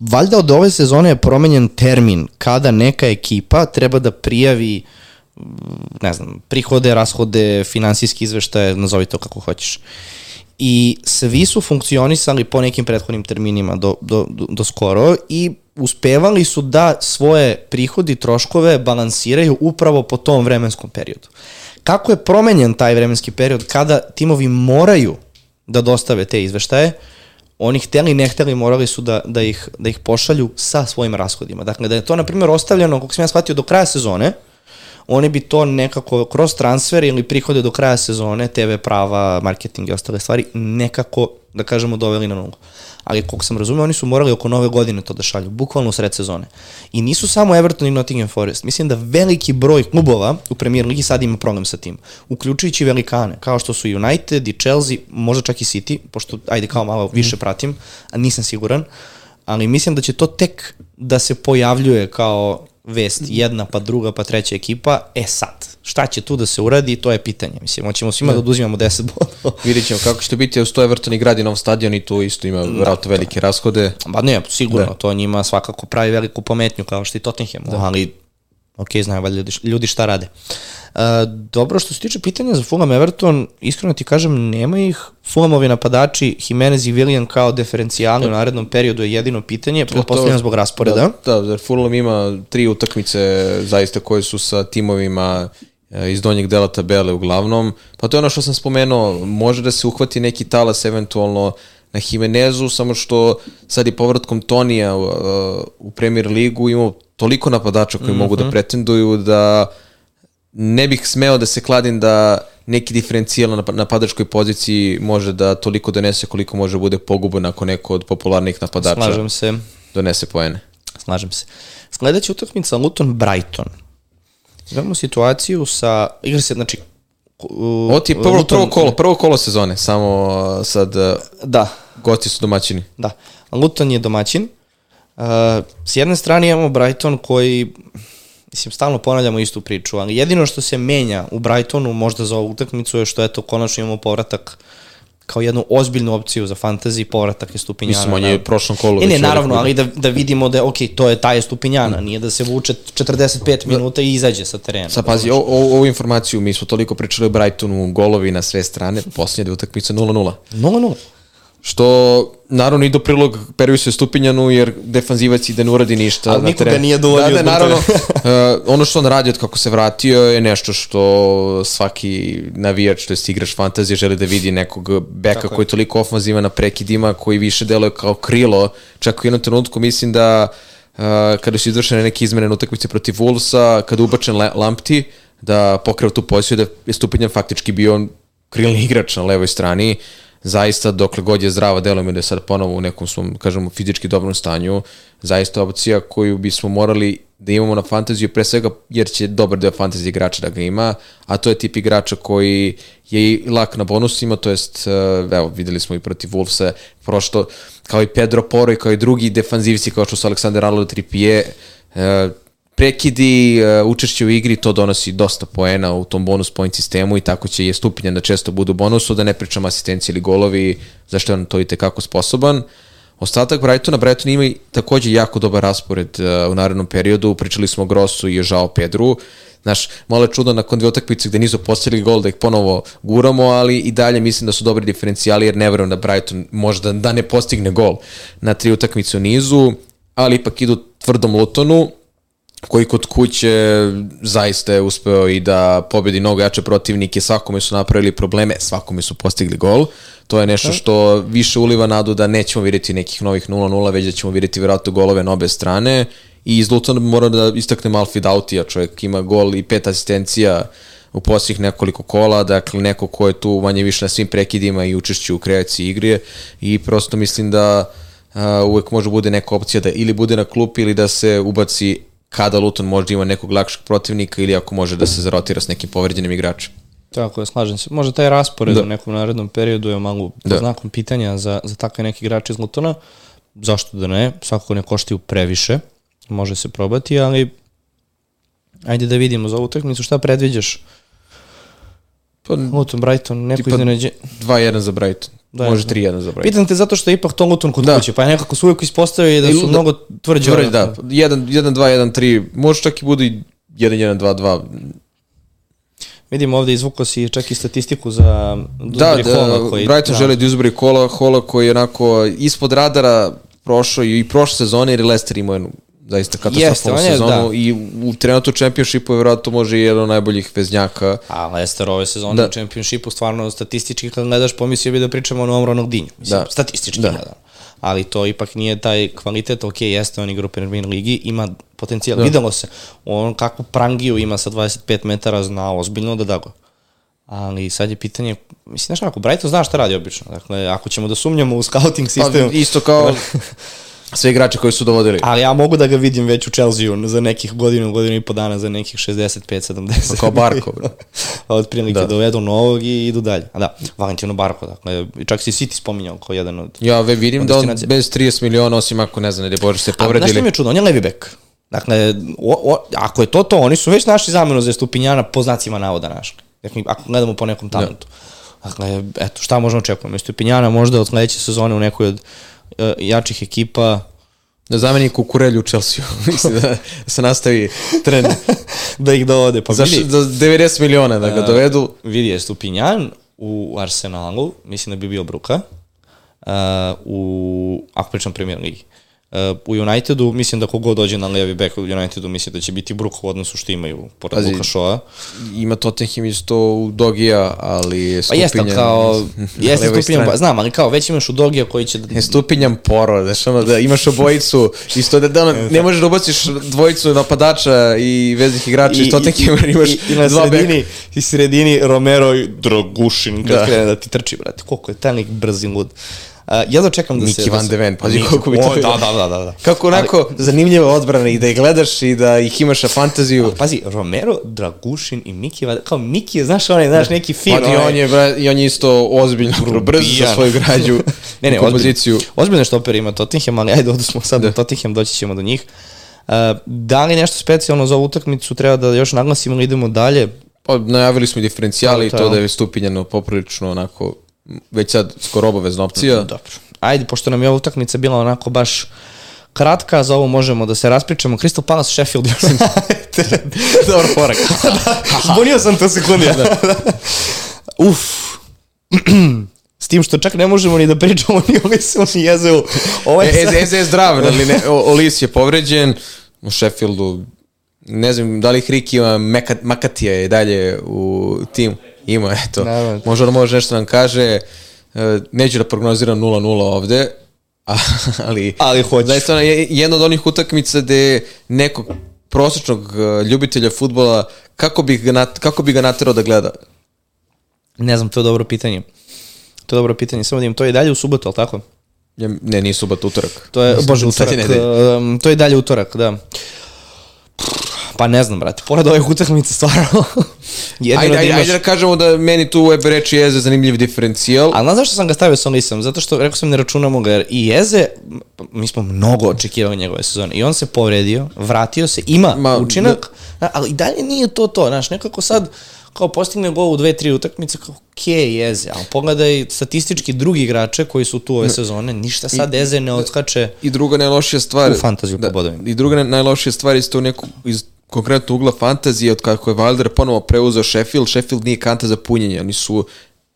valjda od ove sezone je promenjen termin kada neka ekipa treba da prijavi mm, ne znam, prihode, rashode, finansijski izveštaje, nazovi to kako hoćeš. I svi su funkcionisali po nekim prethodnim terminima do, do, do, do skoro i uspevali su da svoje prihodi troškove balansiraju upravo po tom vremenskom periodu. Kako je promenjen taj vremenski period kada timovi moraju da dostave te izveštaje, oni hteli ne hteli morali su da, da, ih, da ih pošalju sa svojim rashodima. Dakle, da je to, na primjer, ostavljeno, kako sam ja shvatio, do kraja sezone, oni bi to nekako kroz transfer ili prihode do kraja sezone, TV prava, marketing i ostale stvari, nekako da kažemo, doveli na nulu. Ali, koliko sam razumeo, oni su morali oko nove godine to da šalju, bukvalno u sred sezone. I nisu samo Everton i Nottingham Forest. Mislim da veliki broj klubova u Premier Ligi sad ima problem sa tim. Uključujući velikane, kao što su United i Chelsea, možda čak i City, pošto, ajde, kao malo više pratim, a nisam siguran. Ali mislim da će to tek da se pojavljuje kao vest jedna, pa druga, pa treća ekipa, e sad, šta će tu da se uradi, to je pitanje. Mislim, hoćemo svima da, da oduzimamo 10 bodova. Vidjet ćemo kako će to biti, uz to Everton i gradi nov stadion i tu isto ima da, vratno velike rashode. Ba ne, sigurno, da. to njima svakako pravi veliku pometnju, kao što i Tottenham, da. ali ok, znaju valjda ljudi, ljudi šta rade. Uh, dobro, što se tiče pitanja za Fulham Everton, iskreno ti kažem, nema ih. Fulhamovi napadači, Jimenez i Willian kao diferencijali u da. narednom periodu je jedino pitanje, pretpostavljam zbog rasporeda. Da, da, jer Fulham ima tri utakmice zaista koje su sa timovima e, iz donjeg dela tabele uglavnom. Pa to je ono što sam spomenuo, može da se uhvati neki talas eventualno na Jimenezu, samo što sad i povratkom Tonija u, u Premier ligu imamo toliko napadača koji mm -hmm. mogu da mhm. pretenduju da ne bih smeo da se kladim da neki diferencijal na napadačkoj poziciji može da toliko donese koliko može bude pogubo nakon neko od popularnih napadača. Slažem se. Donese poene. Slažem se. Sledeća utakmica Luton Brighton. Imamo situaciju sa igra se znači Ovo ti je prvo, Luton, prvo kolo, prvo kolo sezone, samo sad da. gosti su domaćini. Da. Luton je domaćin. Uh, s jedne strane imamo Brighton koji mislim, stalno ponavljamo istu priču, ali jedino što se menja u Brightonu možda za ovu utakmicu je što eto, konačno imamo povratak kao jednu ozbiljnu opciju za fantasy, povratak je Stupinjana. Mislim, on je prošlom kolu. E, ne, naravno, ali da, da vidimo da, ok, to je taj Stupinjana, nije da se vuče 45 minuta i izađe sa terena. Sad, pazi, o, o, ovu informaciju, mi smo toliko pričali o Brightonu, golovi na sve strane, posljednje utakmice 0-0. 0-0. Što naravno i do prilog Periusu Stupinjanu jer defanzivac i da ne uradi ništa. Ali niko ga nije dovoljio. Da, da, naravno, uh, ono što on radi od kako se vratio je nešto što svaki navijač, to je igrač fantazije, želi da vidi nekog beka Tako koji je toliko ofanziva na prekidima, koji više deluje kao krilo. Čak u jednom trenutku mislim da uh, kada su izvršene neke izmene na utakmice protiv Wolvesa, kada ubačen Lampti, da pokreo tu poziciju, da je Stupinjan faktički bio krilni igrač na levoj strani. Uh, zaista dokle god je zdrava mi da sad ponovo u nekom svom, kažemo, fizički dobrom stanju, zaista opcija koju bismo morali da imamo na fantaziju, pre svega jer će dobar deo fantazije igrača da ga ima, a to je tip igrača koji je i lak na bonusima, to jest, eh, evo, videli smo i protiv Wolvesa, prošto, kao i Pedro Poro i kao i drugi defanzivci, kao što su Aleksandar Arnold Trippier, eh, prekidi, uh, učešće u igri, to donosi dosta poena u tom bonus point sistemu i tako će je stupinjan da često budu bonusu, da ne pričam asistencije ili golovi, zašto je on to i tekako sposoban. Ostatak Brightona, Brighton ima i takođe jako dobar raspored uh, u narednom periodu, pričali smo o Grossu i o Žao Pedru, Znaš, malo je čudno nakon dve utakmice gde nisu postigli gol da ih ponovo guramo, ali i dalje mislim da su dobri diferencijali jer ne verujem da Brighton možda da ne postigne gol na tri utakmice u nizu, ali ipak idu tvrdom Lutonu, koji kod kuće zaista je uspeo i da pobedi mnogo jače protivnike, svakome su napravili probleme, svakome su postigli gol. To je nešto što više uliva nadu da nećemo vidjeti nekih novih 0-0, već da ćemo vidjeti vjerojatno golove na obe strane. I iz Lutona mora da istaknem Alfi Dautija, čovjek ima gol i pet asistencija u posljednjih nekoliko kola, dakle neko ko je tu manje više na svim prekidima i učešću u kreaciji igre i prosto mislim da uh, uvek može bude neka opcija da ili bude na klupi ili da se ubaci kada Luton možda ima nekog lakšeg protivnika ili ako može da se zarotira s nekim povređenim igračem. Tako je, slažem se. Možda taj raspored da. u nekom narednom periodu je malo da. znakom pitanja za, za takve neke igrače iz Lutona. Zašto da ne? Svakako ne koštaju previše. Može se probati, ali ajde da vidimo za ovu utakmicu šta predviđaš. Pa, Luton, Brighton, neko iznenađe. 2-1 za Brighton. Da, Može 3-1 da. za Brighton. Pitam te zato što je ipak to Luton kod da. kuće, pa nekako su uvijek ispostavili da su da, mnogo tvrđe. Tvrđe, da. 1-2, 1-3, može čak i bude 1-1-2-2. Vidim ovde izvuko si čak i statistiku za da, da, Hola koji... Brighton da. želi da izbori kola, Hola koji je onako ispod radara prošao i prošle sezone jer Leicester imao jednu zaista katastrofalnu sezonu da. i u trenutku čempionšipu je vjerojatno može i jedan od najboljih veznjaka. A Leicester ove sezone da. u čempionšipu stvarno statistički kad gledaš pomislio bi da pričamo o Novom Ronaldinju. Mislim, da. Statistički da. gledano. Ali to ipak nije taj kvalitet, ok, jeste on igra u Premier Ligi, ima potencijal. Da. Videlo se, on kakvu prangiju ima sa 25 metara zna ozbiljno da da go Ali sad je pitanje, mislim, znaš kako, Brighton zna šta radi obično. Dakle, ako ćemo da sumnjamo u scouting Pa, sistem... isto kao sve igrače koji su dovodili. Ali ja mogu da ga vidim već u Chelsea-u za nekih godinu, godinu i po dana, za nekih 65-70. Pa kao Barko, bro. otprilike Da. dovedu novog i idu dalje. A da, Valentino Barko, dakle, čak si City spominjao kao jedan od... Ja ve vidim Od da on bez 30 miliona, osim ako ne znam, ne bože se A, znaš povredili. što mi je čudno? On je levi bek. Dakle, o, o, ako je to to, oni su već našli zamenu za Stupinjana po znacima navoda našli. Dakle, ako gledamo po nekom talentu. Dakle, eto, šta možemo očekujemo? Stupinjana možda od sledeće sezone u nekoj od jačih ekipa Da zameni Kukurelju u Chelsea. Mislim da se nastavi trend. da ih dovode. Pa Za, vidi, za 90 miliona da ga dovedu. vidi je Stupinjan u Arsenalu, mislim da bi bio Bruka, uh, u, ako pričam premier ligi. Uh, u Unitedu, mislim da kogod dođe na levi bek u Unitedu, mislim da će biti Bruk u odnosu što imaju pored Pazi, Luka Shoa. Ima Tottenham isto u Dogija, ali Pa Stupinjan... jeste, ali kao, jeste Stupinjan, pa, znam, ali kao već imaš u Dogija koji će... da- Je Stupinjan poro, znaš ono da imaš obojicu, isto da, da ono, ne možeš da ubaciš dvojicu napadača i veznih igrača iz Tottenham, imaš i, i na dva beka. sredini, i sredini Romero i Dragušin, kad Da. krene da ti trči, brate, koliko je taj lik brz i lud. Uh, jedva čekam da Niki se... Van da de Ven, pazi Niki- koliko bi to o. Da, da, da, da. da. Kako onako zanimljiva odbrana i da ih gledaš i da ih imaš na fantaziju. Pazi, Romero, Dragušin i Miki, Van- kao Miki je, znaš, onaj, znaš, neki fin. Pa i onaj- on je, bra, i on je isto ozbiljno brz za svoju građu ne, ne, kompoziciju. ozbiljno, ozbiljno štoper ima Tottenham, ali ajde, odu smo sad da. Tottenham, doći ćemo do njih. Uh, da li nešto specijalno za ovu utakmicu treba da još naglasimo ili idemo dalje? Pa najavili smo i diferencijali i to, da je stupinjeno poprilično onako već sad skoro obavezna opcija. Dobro. Ajde, pošto nam je ova utakmica bila onako baš kratka, za ovo možemo da se raspričamo. Crystal Palace, Sheffield, sam... Dobar porak. Zbunio sam to sekundi. Da. Uf. S tim što čak ne možemo ni da pričamo ni o Lisu ni Jezeu. Ovaj E, Eze, Eze je zdrav, ali ne, O- Olis je povređen u Sheffieldu. Ne znam, da li Hrik ima Makatija je dalje u timu. Ima, eto. Naravno. Možda on može nešto da nam kaže. E, Neću da prognoziram 0-0 ovde, ali... Ali hoću. Ona je jedna od onih utakmica gde nekog prosječnog e, ljubitelja futbola, kako bi ga, nat, kako bi ga naterao da gleda? Ne znam, to je dobro pitanje. To je dobro pitanje. Samo da im to je i dalje u subotu, ali tako? Ne, nije subat, utorak. To je, bože, utorak. Um, to je dalje utorak, da. Pa ne znam, brate. Pored ovih utakmica, stvarno. jedino Ajde, da imaš... ajde da kažemo da meni tu Web reči Eze zanimljiv diferencijal. Ali znaš zašto sam ga stavio sa listom? Zato što, rekao sam, ne računamo ga, jer i Jeze, mi smo mnogo očekivali njegove sezone. I on se povredio, vratio se, ima Ma, učinak, da, ali i dalje nije to to, znaš, nekako sad, kao postigne gol u dve, tri utakmice, kao, okej, Jeze, ali pogledaj statistički drugi igrače koji su tu ove sezone, ništa sad Jeze ne odskače. I druga najlošija stvar... U fantaziju po bodovima. I druga najlošija stvar isto u neku, iz konkretno ugla fantazije, od kako je Wilder ponovo preuzeo Sheffield, Sheffield nije kanta za punjenje, oni su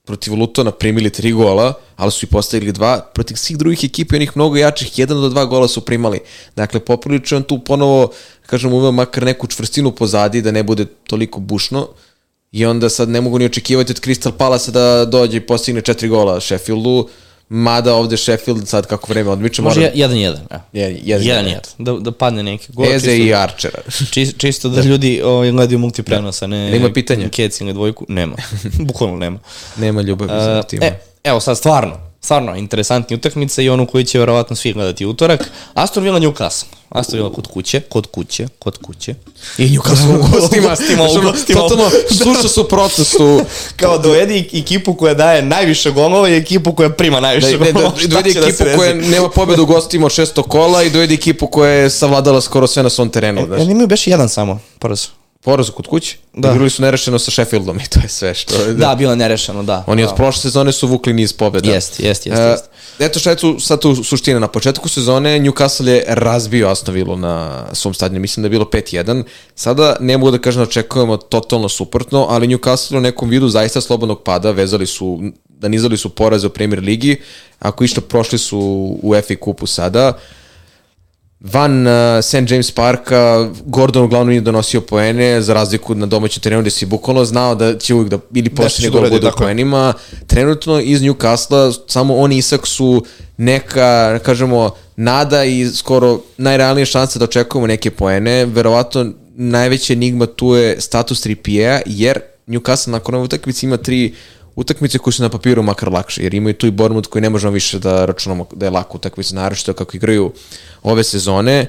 protiv Lutona primili tri gola, ali su i postavili dva, protiv svih drugih ekipa i onih mnogo jačih, jedan do dva gola su primali. Dakle, poprilično on tu ponovo, kažem, uveo makar neku čvrstinu pozadi, da ne bude toliko bušno, i onda sad ne mogu ni očekivati od Crystal Palace da dođe i postigne četiri gola Sheffieldu, mada ovde Sheffield sad kako vreme odmiče, Može mora... Jedan, jedan. jedan. Da, da padne neki gol. Eze čisto- i Archera. Či, čisto da, ljudi ovaj, gledaju multiprenosa, ne... Jel ima pitanja? Kec ili dvojku? Nema. Bukvalno nema. Nema ljubavi za Uh, tim. e, evo sad stvarno, stvarno interesantni utakmica i onu koju će verovatno svi gledati u utorak. Aston Villa Newcastle. Aston Villa kod kuće, kod kuće, kod kuće. I Newcastle u gostima. gostima, u gostima. Totalno, sluša su procesu. Kao dovedi ekipu koja daje najviše golova i ekipu koja prima najviše Da, ne, golova. da, Šta dovedi da ekipu desi? koja nema pobedu u gostima od 600 kola i dovedi ekipu koja je savladala skoro sve na svom terenu. Ja Znaš. imaju beš jedan samo, poraz. Poraz kod kuće. Da. Da. Igrali su nerešeno sa Sheffieldom i to je sve što je. Da, bilo je nerešeno, da. Oni da. od prošle sezone su vukli niz pobeda. Jest, jest, jest, E, jest. Eto šta je tu, sad tu suština. Na početku sezone Newcastle je razbio Aston Villa na svom stadionu. Mislim da je bilo 5-1. Sada ne mogu da kažem da očekujemo totalno suprotno, ali Newcastle u nekom vidu zaista slobodnog pada. Vezali su, da nizali su poraze u Premier Ligi. Ako išta, prošli su u FA kupu sada. Van uh, St. James Parka, Gordon uglavnom nije donosio poene, za razliku na domaćem terenu gde si bukvalno znao da će uvijek da ili posljednji će da gol bude u poenima. Trenutno iz Newcastle samo on i Isak su neka, kažemo, nada i skoro najrealnije šanse da očekujemo neke poene. Verovatno najveća enigma tu je status Trippiera, jer Newcastle nakon ove utakmice ima tri utakmice koje su na papiru makar lakše, jer imaju tu i Bournemouth koji ne možemo više da računamo da je lako utakmica, naročito kako igraju ove sezone,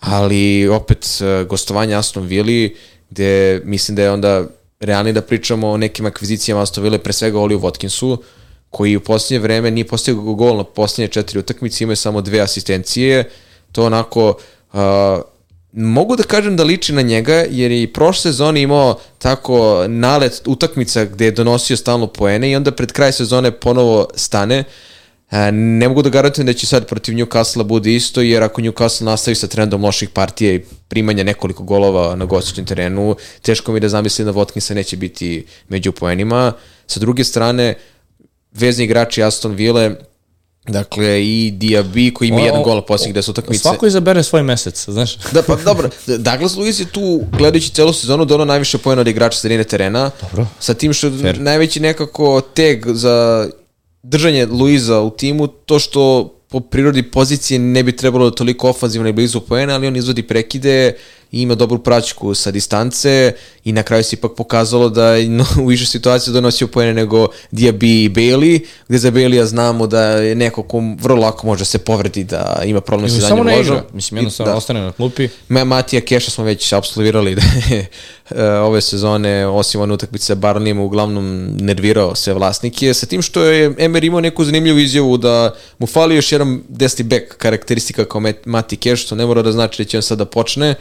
ali opet e, gostovanje Aston Villa gde mislim da je onda realni da pričamo o nekim akvizicijama Aston Villa, pre svega Oliju Watkinsu, koji u posljednje vreme nije postigao gol na posljednje četiri utakmice, ima samo dve asistencije, to onako uh, mogu da kažem da liči na njega, jer je i prošle sezone imao tako nalet utakmica gde je donosio stalno poene i onda pred kraj sezone ponovo stane. E, ne mogu da garantujem da će sad protiv Newcastle bude isto, jer ako Newcastle nastavi sa trendom loših partija i primanja nekoliko golova na gostičnom terenu, teško mi da zamislim da Watkinsa neće biti među poenima. Sa druge strane, vezni igrači Aston Ville Dakle, i Diaby koji ima o, jedan gol posljednjih deset utakmice. Svako izabere svoj mesec, znaš. da, pa dobro. Douglas Luiz je tu, gledajući celu sezonu, donao najviše pojena od igrača sredine terena. Dobro. Sa tim što Fair. najveći nekako teg za držanje Luiza u timu, to što po prirodi pozicije ne bi trebalo da toliko ofanzivno i blizu poena, ali on izvodi prekide, i ima dobru praćku sa distance i na kraju se ipak pokazalo da je u više situacija donosio poene nego Diaby i Bailey, gde za Bailey-a znamo da je neko ko vrlo lako može se povredi da ima problem sa danjem ložom. Mislim, jednostavno da. ostane na klupi. Ma, Matija Keša smo već absolvirali da je e, ove sezone, osim one utakmice Barnijema, uglavnom nervirao sve vlasnike, sa tim što je Emer imao neku zanimljivu izjavu da mu fali još jedan desni back karakteristika kao Mati Keš, što ne mora da znači da će on sada počne,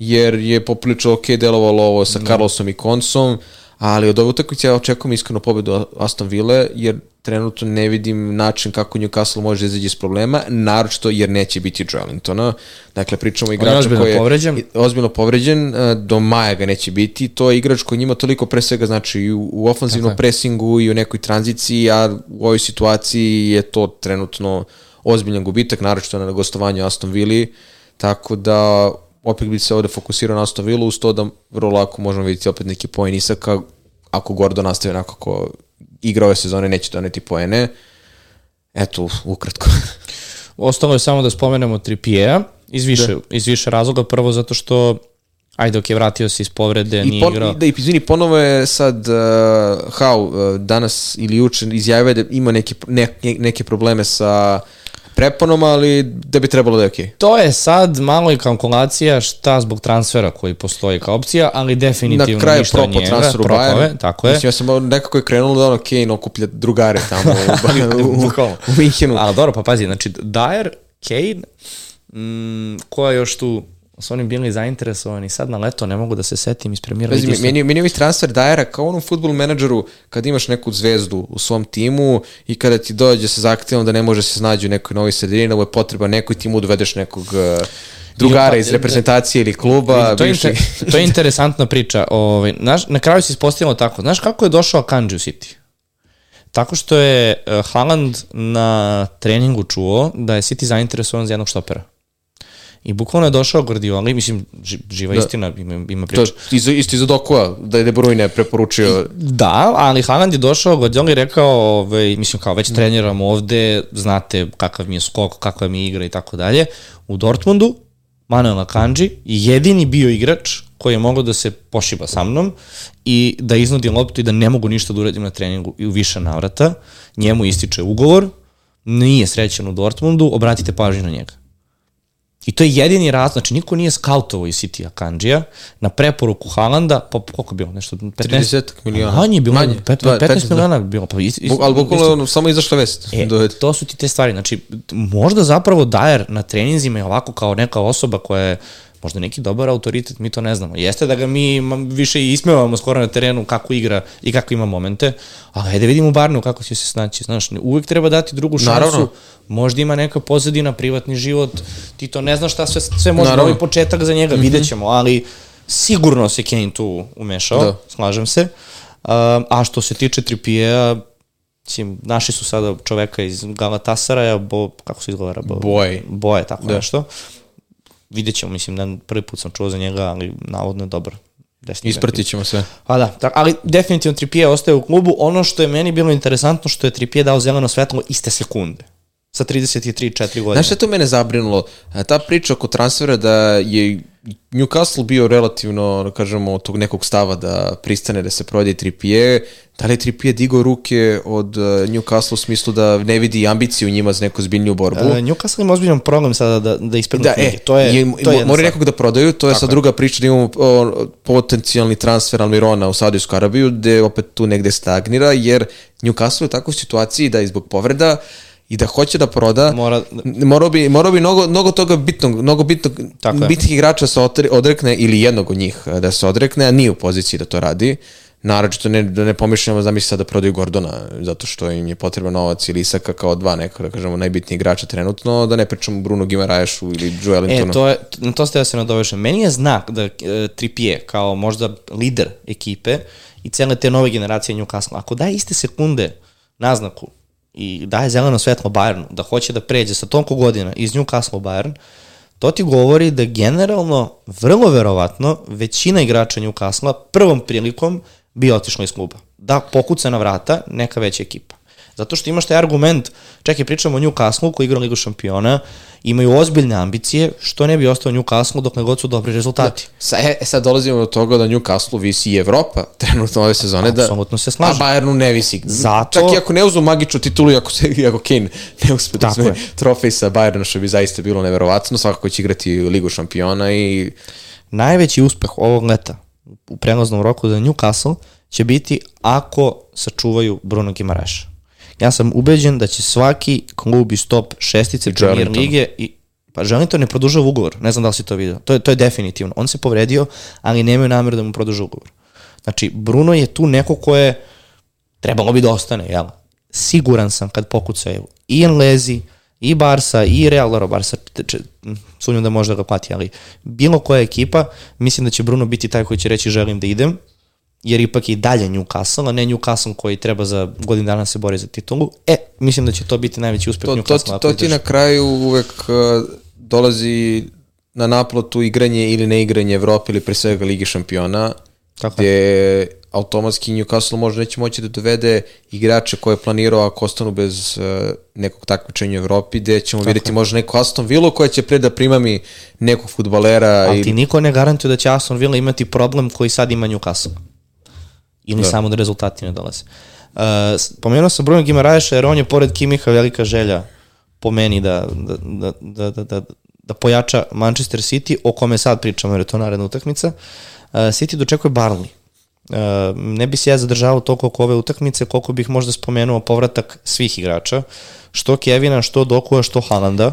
jer je poprilično ok delovalo ovo sa da. Carlosom i Konsom, ali od ove utakmice ja očekujem iskreno pobedu Aston Ville, jer trenutno ne vidim način kako Newcastle može izaći iz problema, naročito jer neće biti Joelintona. Dakle, pričamo o igrača koji je povređen. ozbiljno povređen, e, do maja ga neće biti. To je igrač koji njima toliko pre svega znači i u, u ofanzivnom presingu i u nekoj tranziciji, a u ovoj situaciji je to trenutno ozbiljan gubitak, naročito na gostovanju Aston Villa, tako da opet bi se ovde fokusirao na Aston Villa, uz to da vrlo lako možemo vidjeti opet neki poen Isaka, ako Gordo nastavi onako kako igra ove sezone, neće doneti poene. Eto, ukratko. Ostalo je samo da spomenemo Trippier-a, iz više, da. iz više razloga. Prvo zato što Ajde, ok, vratio se iz povrede, I nije pon, igrao. Da, i izvini, ponovo je sad uh, Hau uh, danas ili juče izjavio da ima neke, ne, neke probleme sa preponom, ali da bi trebalo da je okej. Okay. To je sad malo i kalkulacija šta zbog transfera koji postoji kao opcija, ali definitivno Na kraju ništa propo njega. transferu propove, tako je. Mislim, ja sam nekako je krenulo da ono Kane okuplja drugare tamo u, u, u, u Minhenu. Ali dobro, pa pazi, znači Dyer, Kane, mm, ko je još tu su oni bili zainteresovani sad na leto, ne mogu da se setim iz premijera. Pazi, meni, meni ovaj transfer Dajera kao onom futbol menadžeru kad imaš neku zvezdu u svom timu i kada ti dođe sa zahtjevom da ne može se snađi u nekoj novoj sredini, da mu je potreba nekoj timu dovedeš nekog uh, drugara iz reprezentacije ili kluba. To je, inter, to je interesantna priča. Ovaj, naš, na kraju se ispostavilo tako. Znaš kako je došao Kanji u City? Tako što je uh, Haaland na treningu čuo da je City zainteresovan za jednog štopera. I bukvalno je došao Guardiola, mislim, živa da. istina, ima, ima priča. To, isto, isto iza Dokua, da je De Bruyne preporučio. Da, ali Haaland je došao, Guardiola je rekao, ovaj, mislim, kao već treniramo ovde, znate kakav mi je skok, kakva mi je igra i tako dalje. U Dortmundu, Manuel Akanji jedini bio igrač koji je mogao da se pošiba sa mnom i da iznudi loptu i da ne mogu ništa da uradim na treningu i u više navrata. Njemu ističe ugovor, nije srećan u Dortmundu, obratite pažnju na njega. I to je jedini razlog, znači niko nije skautovo iz City Akanđija na preporuku Haalanda, pa koliko je bilo, nešto 15 30 miliona. Manje bilo, manje, 15, 15, 15 miliona je bilo. Pa is, is, ali bukvalno ono, samo izašla vest. E, to su ti te stvari, znači možda zapravo Dyer na treninzima je ovako kao neka osoba koja je možda neki dobar autoritet, mi to ne znamo. Jeste da ga mi više i ismevamo skoro na terenu kako igra i kako ima momente, ali ajde vidimo Barnu kako će se snaći, znaš, uvek treba dati drugu šansu, Naravno. možda ima neka pozadina, privatni život, ti to ne znaš šta sve, sve može novi početak za njega, mm -hmm. vidjet ćemo, ali sigurno se Kane tu umešao, da. slažem se. Uh, a što se tiče Trippiera, Mislim, naši su sada čoveka iz Galatasaraja, bo, kako se izgovara? Bo, Boje. Boje, tako da. nešto vidjet ćemo, mislim, da prvi put sam čuo za njega, ali navodno je dobro. Ispratit ćemo sve. Pa da, tak, ali definitivno Trippier ostaje u klubu. Ono što je meni bilo interesantno, što je Trippier dao zeleno svetlo iste sekunde sa 33-4 godine. Znaš što je to mene zabrinulo? Ta priča oko transfera da je Newcastle bio relativno, da kažemo, tog nekog stava da pristane da se prodaje Trippier, da li je Trippier digao ruke od uh, Newcastle u smislu da ne vidi ambiciju u njima za neku zbiljniju borbu? Uh, Newcastle ima ozbiljan problem sada da, da isprednu Da, knjige. e, to je, je, to je mo- moraju nekog da prodaju, to je Tako sad je. druga priča da imamo o, potencijalni transfer Almirona u Saudijsku Arabiju, gde opet tu negde stagnira, jer Newcastle je u takvoj situaciji da je zbog povreda i da hoće da proda, Mora- morao bi, morao bi mnogo, mnogo toga bitnog, mnogo bitnog, Tako je. bitnih igrača se otre- odrekne ili jednog od njih eh, da se odrekne, a nije u poziciji da to radi. Naročito ne, da ne pomišljamo zamisli sad da prodaju Gordona, zato što im je potreban novac ili Isaka kao dva neka, da kažemo, najbitniji igrača trenutno, da ne pričamo Bruno Gimaraešu ili Joelintonu. E, to je, na to ste ja se nadovežem. Meni je znak da e, Trippier, kao možda lider ekipe i cele te nove generacije Newcastle, ako daje iste sekunde naznaku i daje zeleno svetlo Bayernu, da hoće da pređe sa toliko godina iz Newcastle u Bayern, to ti govori da generalno, vrlo verovatno, većina igrača Newcastle prvom prilikom bi otišla iz kluba. Da pokuca na vrata neka veća ekipa. Zato što imaš taj argument, čekaj, pričamo o Newcastle koji igra Ligu šampiona, imaju ozbiljne ambicije, što ne bi ostao Newcastle dok ne god su dobri rezultati. Sa, e, sad dolazimo do toga da Newcastle visi i Evropa trenutno ove sezone. Da, Apsolutno se slažem. A Bayernu ne visi. Zato- Čak i ako ne uzmu magičnu titulu, i ako, se, i ako Kane ne uspe da uzme trofej sa Bayerna, što bi zaista bilo neverovatno, svakako će igrati Ligu šampiona i Najveći uspeh ovog leta u prelaznom roku za Newcastle će biti ako sačuvaju Bruno Gimaraša. Ja sam ubeđen da će svaki klub iz top šestice premier lige i Pa Želinton ne produžava ugovor, ne znam da li si to vidio. To je, to je definitivno. On se povredio, ali nemaju namjeru da mu produže ugovor. Znači, Bruno je tu neko ko je, trebalo bi da ostane, jel? Siguran sam kad pokucaju i Enlezi, i Barsa, i Real, dobro, Barsa, te- če- m, sumnjam da može da ga plati, ali bilo koja ekipa, mislim da će Bruno biti taj koji će reći želim da idem, jer ipak je i dalje Newcastle, a ne Newcastle koji treba za godin dana se bori za titulu. E, mislim da će to biti najveći uspeh to, to, Newcastle. ti- ako to ti na kraju uvek uh, dolazi na naplatu igranje ili neigranje Evrope ili pre svega Ligi šampiona, Tako gde automatski Newcastle možda neće moći da dovede igrače koje je planirao ako ostanu bez uh, nekog takmičenja u Evropi, gde ćemo vidjeti možda neku Aston Villa koja će pre da primami nekog futbalera Ali i ti niko ne garantuje da će Aston Villa imati problem koji sad ima Newcastle. Ili samo da rezultati ne dolaze. Uh, pomenuo sam Bruno Gimaraeša jer on je pored Kimiha velika želja po meni da, da, da, da, da, da, da pojača Manchester City, o kome sad pričamo jer je to naredna utakmica. Uh, City dočekuje Barnley. Uh, ne bi se ja zadržavao toliko oko ove utakmice, koliko bih možda spomenuo povratak svih igrača, što Kevina, što Dokua, što Halanda.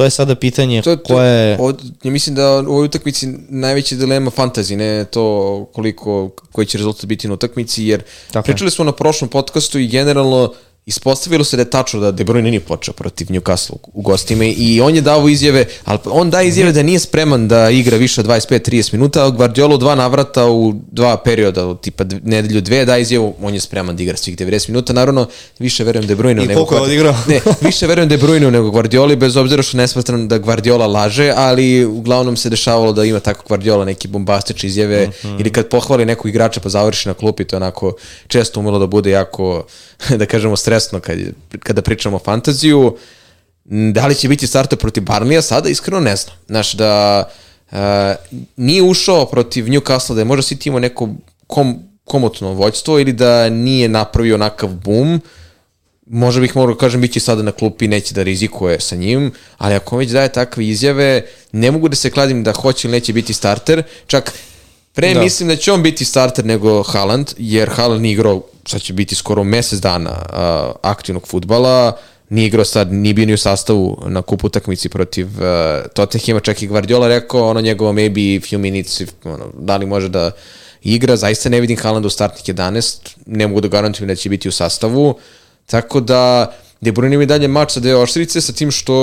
To je sada pitanje to, to, koje... od, ja mislim da u ovoj utakmici najveća dilema fantazi, ne to koliko, koji će rezultat biti na utakmici, jer Tako pričali smo na prošlom podcastu i generalno ispostavilo se da je tačno da De Bruyne nije počeo protiv Newcastle u gostima i on je dao izjave, ali on daje izjave da nije spreman da igra više od 25-30 minuta, a Guardiola dva navrata u dva perioda, u tipa nedelju dve, daje izjavu, on je spreman da igra svih 90 minuta, naravno više verujem De Bruyne I nego koliko je Guardi- odigrao? Ne, više verujem De Bruyne nego Guardioli, bez obzira što ne smatram da Guardiola laže, ali uglavnom se dešavalo da ima tako Guardiola neke bombastične izjave mm -hmm. ili kad pohvali nekog igrača pa završi na klupi, to je onako često umelo da bude jako, da kažemo, stresno kad, kada pričamo o fantaziju. Da li će biti starter protiv Barnlija sada, iskreno ne znam. Znaš, da uh, nije ušao protiv Newcastle, da je možda City imao neko kom, komotno vođstvo ili da nije napravio onakav boom, možda bih morao kažem biće sada na klupi neće da rizikuje sa njim, ali ako već daje takve izjave, ne mogu da se kladim da hoće ili neće biti starter, čak pre Da. mislim da će on biti starter nego Haaland, jer Haaland nije igrao, sad će biti skoro mesec dana uh, aktivnog futbala, nije igrao sad, nije bio ni u sastavu na kupu utakmici protiv uh, Tottenhima, čak i Guardiola rekao, ono njegovo maybe few minutes, if, ono, da li može da igra, zaista ne vidim Haaland u startnih 11, ne mogu da garantujem da će biti u sastavu, tako da De Bruyne ima i dalje mač sa dve oštrice sa tim što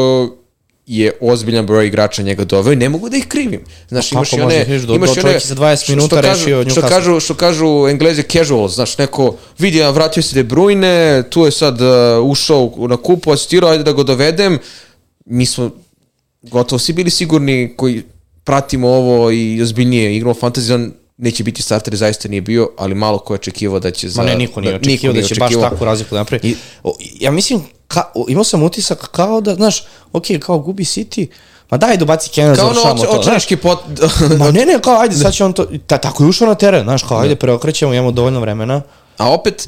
je ozbiljan broj igrača njega doveo i ne mogu da ih krivim. Znaš, imaš i one... da? Do- imaš do one- za 20 što- minuta što kažu- rešio Što Newcastle. kažu, što kažu englezi casual, znaš, neko vidi, a vratio se De Bruyne, tu je sad uh, ušao na kupu, asistirao, ajde da ga dovedem. Mi smo gotovo svi bili sigurni koji pratimo ovo i ozbiljnije igramo fantasy, on neće biti starter, zaista nije bio, ali malo ko je očekivao da će za... Ma ne, niko nije očekivao da će baš takvu razliku da napravi. I- ja mislim, ka, imao sam utisak kao da, znaš, ok, kao gubi City, Ma daj, dobaci Kevina, Kao ono završavamo to. Znaš, očarački pot... Ma ne, ne, kao ajde, sad će on to, ta, tako je ušao na teren, znaš, kao ajde, preokrećemo, imamo dovoljno vremena. A opet,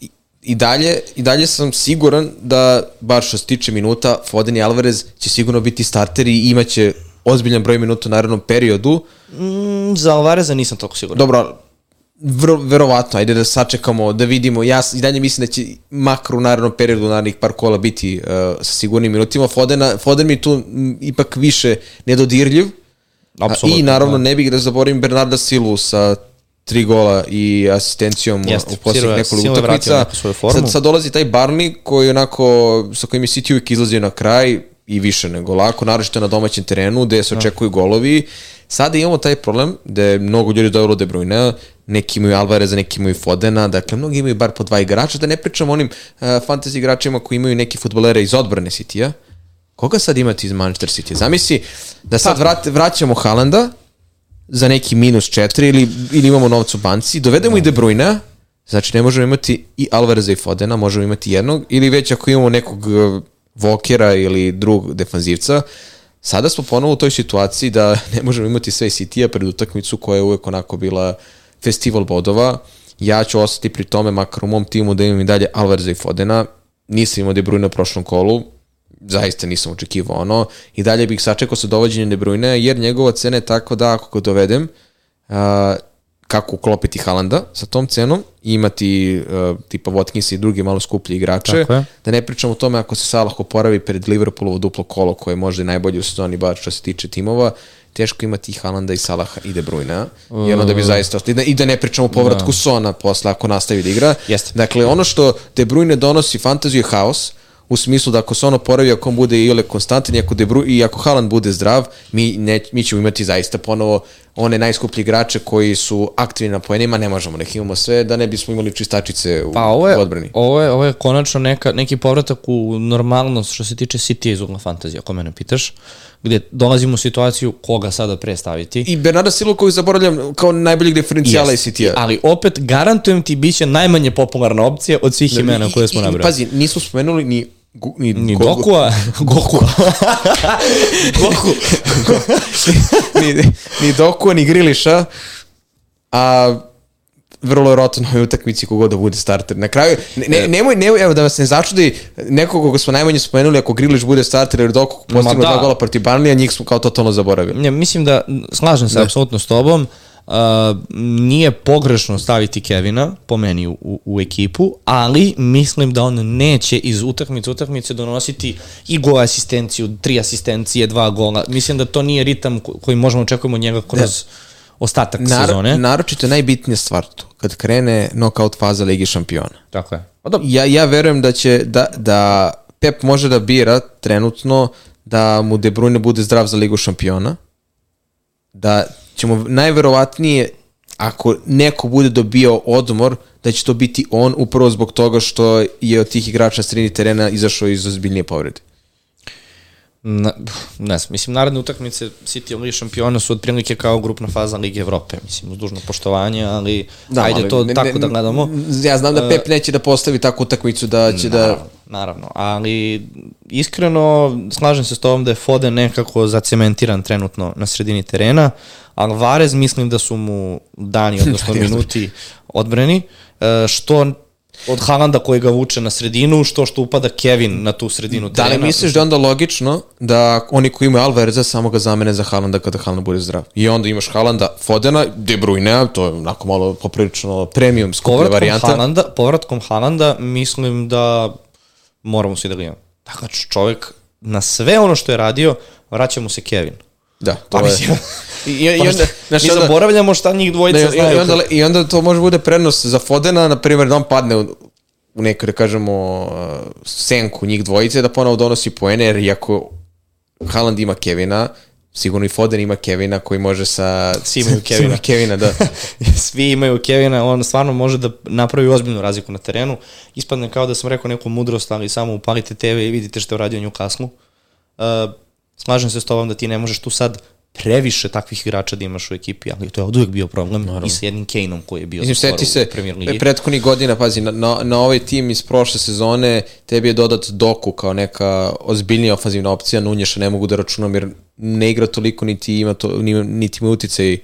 i- i dalje, i dalje sam siguran da, bar što se tiče minuta, Foden i Alvarez će sigurno biti starteri i imaće ozbiljan broj minuta u narednom periodu. Mm, za Alvareza nisam toliko siguran. Dobro, vro, verovatno, ajde da sačekamo, da vidimo. Ja i dalje mislim da će makar u narednom periodu, u narednih par kola biti uh, sa sigurnim minutima. Fodena, Foden mi tu m, ipak više nedodirljiv. A, Apsolutno, I naravno da. ne bih da zaboravim Bernarda Silu sa tri gola i asistencijom Jeste, u posljednjih nekoliko utakmica. Sad, sad dolazi taj Barney koji onako, sa kojim je City uvijek izlazio na kraj i više nego lako, naročito na domaćem terenu gde se očekuju golovi. Sada imamo taj problem da je mnogo ljudi dovelo De Bruyne, neki imaju Alvareza, neki imaju Fodena, dakle mnogi imaju bar po dva igrača, da ne pričam o onim uh, fantasy igračima koji imaju neki futbolere iz odbrane City-a. Koga sad imate iz Manchester City? Zamisli da sad vrat, vraćamo Haalanda za neki minus četiri ili, ili imamo novca u banci, dovedemo i De Bruyne, znači ne možemo imati i Alvareza i Fodena, možemo imati jednog, ili već ako imamo nekog uh, Vokera ili drugog defanzivca, sada smo ponovo u toj situaciji da ne možemo imati sve City-a pred utakmicu koja je uvek onako bila festival bodova. Ja ću ostati pri tome, makar u mom timu da imam i dalje Alvareza i Fodena. Nisam imao De Bruyne u prošlom kolu, zaista nisam očekivao ono i dalje bih sačekao sa dovođenjem De Bruyne jer njegova cena je takva da ako ga dovedem uh, kako uklopiti Halanda sa tom cenom i imati uh, tipa Watkins i drugi malo skuplji igrače. Da ne pričamo o tome ako se Salah oporavi pred Liverpoolovo duplo kolo koje je možda i najbolje u sezoni bar što se tiče timova teško imati i Halanda i Salaha i De Bruyne jer onda bi zaista ostali- i da, i da ne pričamo o povratku Sona posle ako nastavi da igra. Jeste. Dakle, ono što De Bruyne donosi fantaziju je haos, u smislu da ako se ono poravi, ako on bude i ole konstantan i ako, De Bruyne, i ako Haaland bude zdrav, mi, ne, mi ćemo imati zaista ponovo one najskuplji igrače koji su aktivni na poenima, ne možemo da ih imamo sve, da ne bismo imali čistačice u, Pa ovo je, u odbrani. ovo je, ovo je konačno neka, neki povratak u normalnost što se tiče City iz ugla fantazija, ako mene pitaš, gde dolazimo u situaciju koga sada prestaviti. I Bernarda Silva koji zaboravljam kao najboljeg diferencijala iz Jest. City-a. Ali opet, garantujem ti, bit će najmanje popularna opcija od svih imena koje smo nabrali. Pazi, nismo spomenuli ni Gu- ni, Ni Gogu- Gokua, Goku. Goku. ni, ni Doku, ni Griliša, a vrlo verovatno na ovoj utakmici kogod da bude starter. Na kraju, ne, ne, nemoj, nemoj, evo da vas ne začudi, nekog koga smo najmanje spomenuli, ako Griliš bude starter jer Doku postignu da. dva gola protiv Barnlija, njih smo kao totalno zaboravili. Ne, mislim da, slažem se apsolutno s tobom, uh, nije pogrešno staviti Kevina, po meni, u, u, ekipu, ali mislim da on neće iz utakmice utakmice donositi i gol asistenciju, tri asistencije, dva gola. Mislim da to nije ritam ko- koji možemo očekujemo od njega kroz ostatak sezone. Nar, naročito je najbitnija stvar tu, kad krene knockout faza Ligi šampiona. Tako je. Pa Ja, ja verujem da će, da, da Pep može da bira trenutno da mu De Bruyne bude zdrav za Ligu šampiona, da ćemo najverovatnije ako neko bude dobio odmor, da će to biti on upravo zbog toga što je od tih igrača na terena izašao iz ozbiljnije povrede. Na, ne znam, mislim, naredne utakmice City Ligi šampiona su otprilike kao grupna faza Lige Evrope, mislim, uz dužno poštovanje, ali da, ajde ali to ne- tako ne- da gledamo. Ja znam da Pep neće da postavi takvu utakmicu da će da... Naravno, naravno, ali iskreno slažem se s tobom da je Foden nekako zacementiran trenutno na sredini terena, Alvarez mislim da su mu dani, odnosno minuti odbrani, e, što od Haalanda koji ga vuče na sredinu, što što upada Kevin na tu sredinu Da li misliš da je onda logično da oni koji imaju Alvareza samo ga zamene za Haalanda kada Haaland bude zdrav? I onda imaš Haalanda, Fodena, De Bruyne, to je onako malo poprilično premium skuplja povratkom varijanta. Haalanda, povratkom Haalanda mislim da moramo svi da ga imamo. Dakle, čovjek na sve ono što je radio, vraća mu se Kevin. Da, to Pa je. mislim, I, i, Pa onda, znaš, mi zaboravljamo šta njih dvojica ne, znaju. i, onda, I onda to može bude prednost za Fodena, na primjer da on padne u, u neku, da kažemo, uh, senku njih dvojice, da ponovo donosi poene, jer iako Haaland ima Kevina, sigurno i Foden ima Kevina koji može sa... Svi imaju Kevina. Kevina, da. Svi imaju Kevina, on stvarno može da napravi ozbiljnu razliku na terenu. Ispadne kao da sam rekao neku mudrost, ali samo upalite TV i vidite što je uradio Newcastle. Uh, slažem se s tobom da ti ne možeš tu sad previše takvih igrača da imaš u ekipi, ali to je od uvijek bio problem Naravno. i sa jednim Kaneom koji je bio Mislim, seti se, prethodnih godina, pazi, na, na, na ovaj tim iz prošle sezone tebi je dodat Doku kao neka ozbiljnija ofanzivna opcija, Nunješa ne mogu da računam jer ne igra toliko, niti ima, to, niti ima uticaj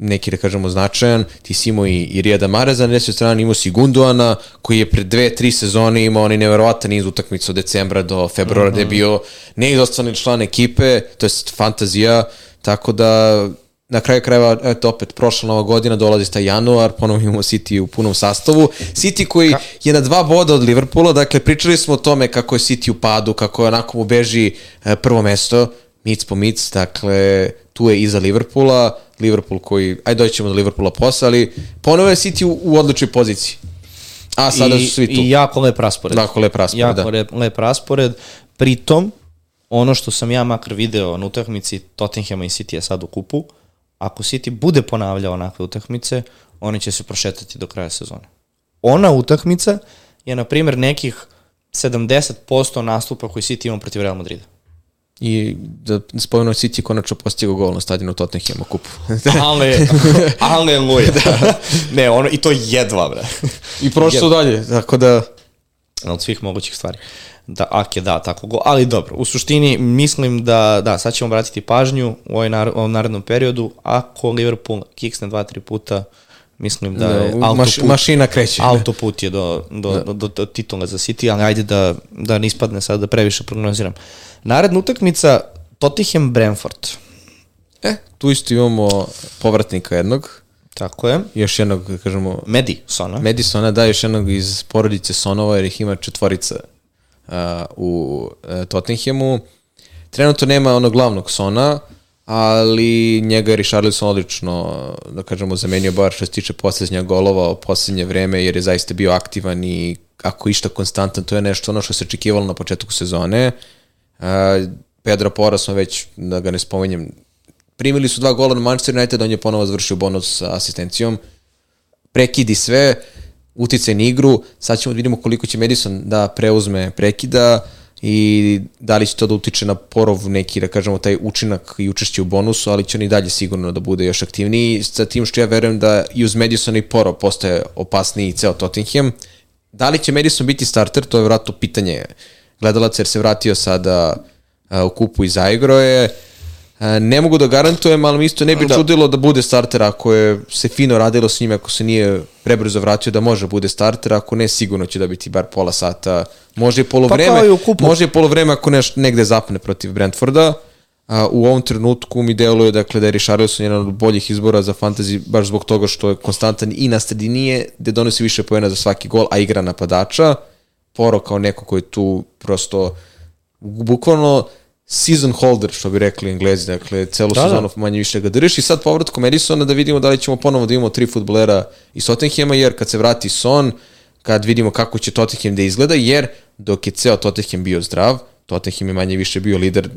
neki, da kažemo, značajan. Ti si imao i, i Rijada Mareza, na desnoj strani imao si Gunduana, koji je pred dve, tri sezone imao onaj neverovatan niz utakmica od decembra do februara, mm -hmm. gde je bio neizostavni član ekipe, to je fantazija, tako da na kraju krajeva, eto opet, prošla nova godina, dolazi taj januar, ponovno imamo City u punom sastavu. City koji je na dva boda od Liverpoola, dakle, pričali smo o tome kako je City u padu, kako je onako mu beži e, prvo mesto, mic po mic, dakle, tu je iza Liverpoola, Liverpool koji, ajde doći ćemo do Liverpoola posle, ali ponovo je City u, u odličnoj poziciji. A sada I, su svi tu. I jako lep raspored. Jako lep raspored, jako da. lep, lep raspored. Pritom, ono što sam ja makar video na utakmici Tottenhama i City je sad u kupu, ako City bude ponavljao onakve utakmice, oni će se prošetati do kraja sezone. Ona utakmica je, na primjer, nekih 70% nastupa koji City ima protiv Real Madrida. I da spomenu City konačno postigao gol na stadionu Tottenhamu kupu. Ale, aleluja. da. ne, ono, i to jedva, bre. I prošlo dalje, tako da... Od svih mogućih stvari. Da, Ake da, tako go. Ali dobro, u suštini mislim da, da, sad ćemo vratiti pažnju u ovom narednom periodu. Ako Liverpool kiksne dva, tri puta, mislim da je da, maš, mašina kreće. Autoput je do, do, da. do, do, titula za City, ali ajde da, da ne ispadne sad da previše prognoziram. Naredna utakmica Tottenham Brentford. E, tu isto imamo povratnika jednog. Tako je. Još jednog, da kažemo... Madisona. Madisona, da, još jednog iz porodice Sonova, jer ih ima četvorica uh, u uh, Tottenhamu. Trenutno nema onog glavnog Sona, ali njega je Richarlison odlično, da kažemo, zamenio bar što se tiče posljednja golova u posljednje vreme, jer je zaista bio aktivan i ako išta konstantan, to je nešto ono što se očekivalo na početku sezone. Uh, Pedro Pora smo već, da ga ne spomenjem, primili su dva gola na Manchester United, on je ponovo završio bonus sa asistencijom. Prekidi sve, uticaj na igru, sad ćemo da vidimo koliko će Madison da preuzme prekida i da li će to da utiče na porov neki, da kažemo, taj učinak i učešće u bonusu, ali će on i dalje sigurno da bude još aktivniji, sa tim što ja verujem da i uz Madison i porov postaje opasniji ceo Tottenham. Da li će Madison biti starter, to je vratno pitanje gledalaca, jer se vratio sada u kupu i zaigro je. E, ne mogu da garantujem, ali mi isto ne bi da. čudilo da bude starter ako je se fino radilo s njim, ako se nije prebrzo vratio da može bude starter, ako ne sigurno će da biti bar pola sata, može i polovreme, pa može i polovreme ako neš, negde zapne protiv Brentforda. A, u ovom trenutku mi deluje dakle, da je Richarlison jedan od boljih izbora za fantasy baš zbog toga što je konstantan i na sredinije, gde donosi više pojena za svaki gol, a igra napadača. Poro kao neko koji tu prosto bukvalno season holder, što bi rekli englezi, dakle, celu da, sezonu da. manje više ga držiš i sad povratkom Edisona da vidimo da li ćemo ponovo da imamo tri futbolera iz Tottenhema, jer kad se vrati Son, kad vidimo kako će Tottenham da izgleda, jer dok je ceo Tottenham bio zdrav, Tottenham je manje više bio lider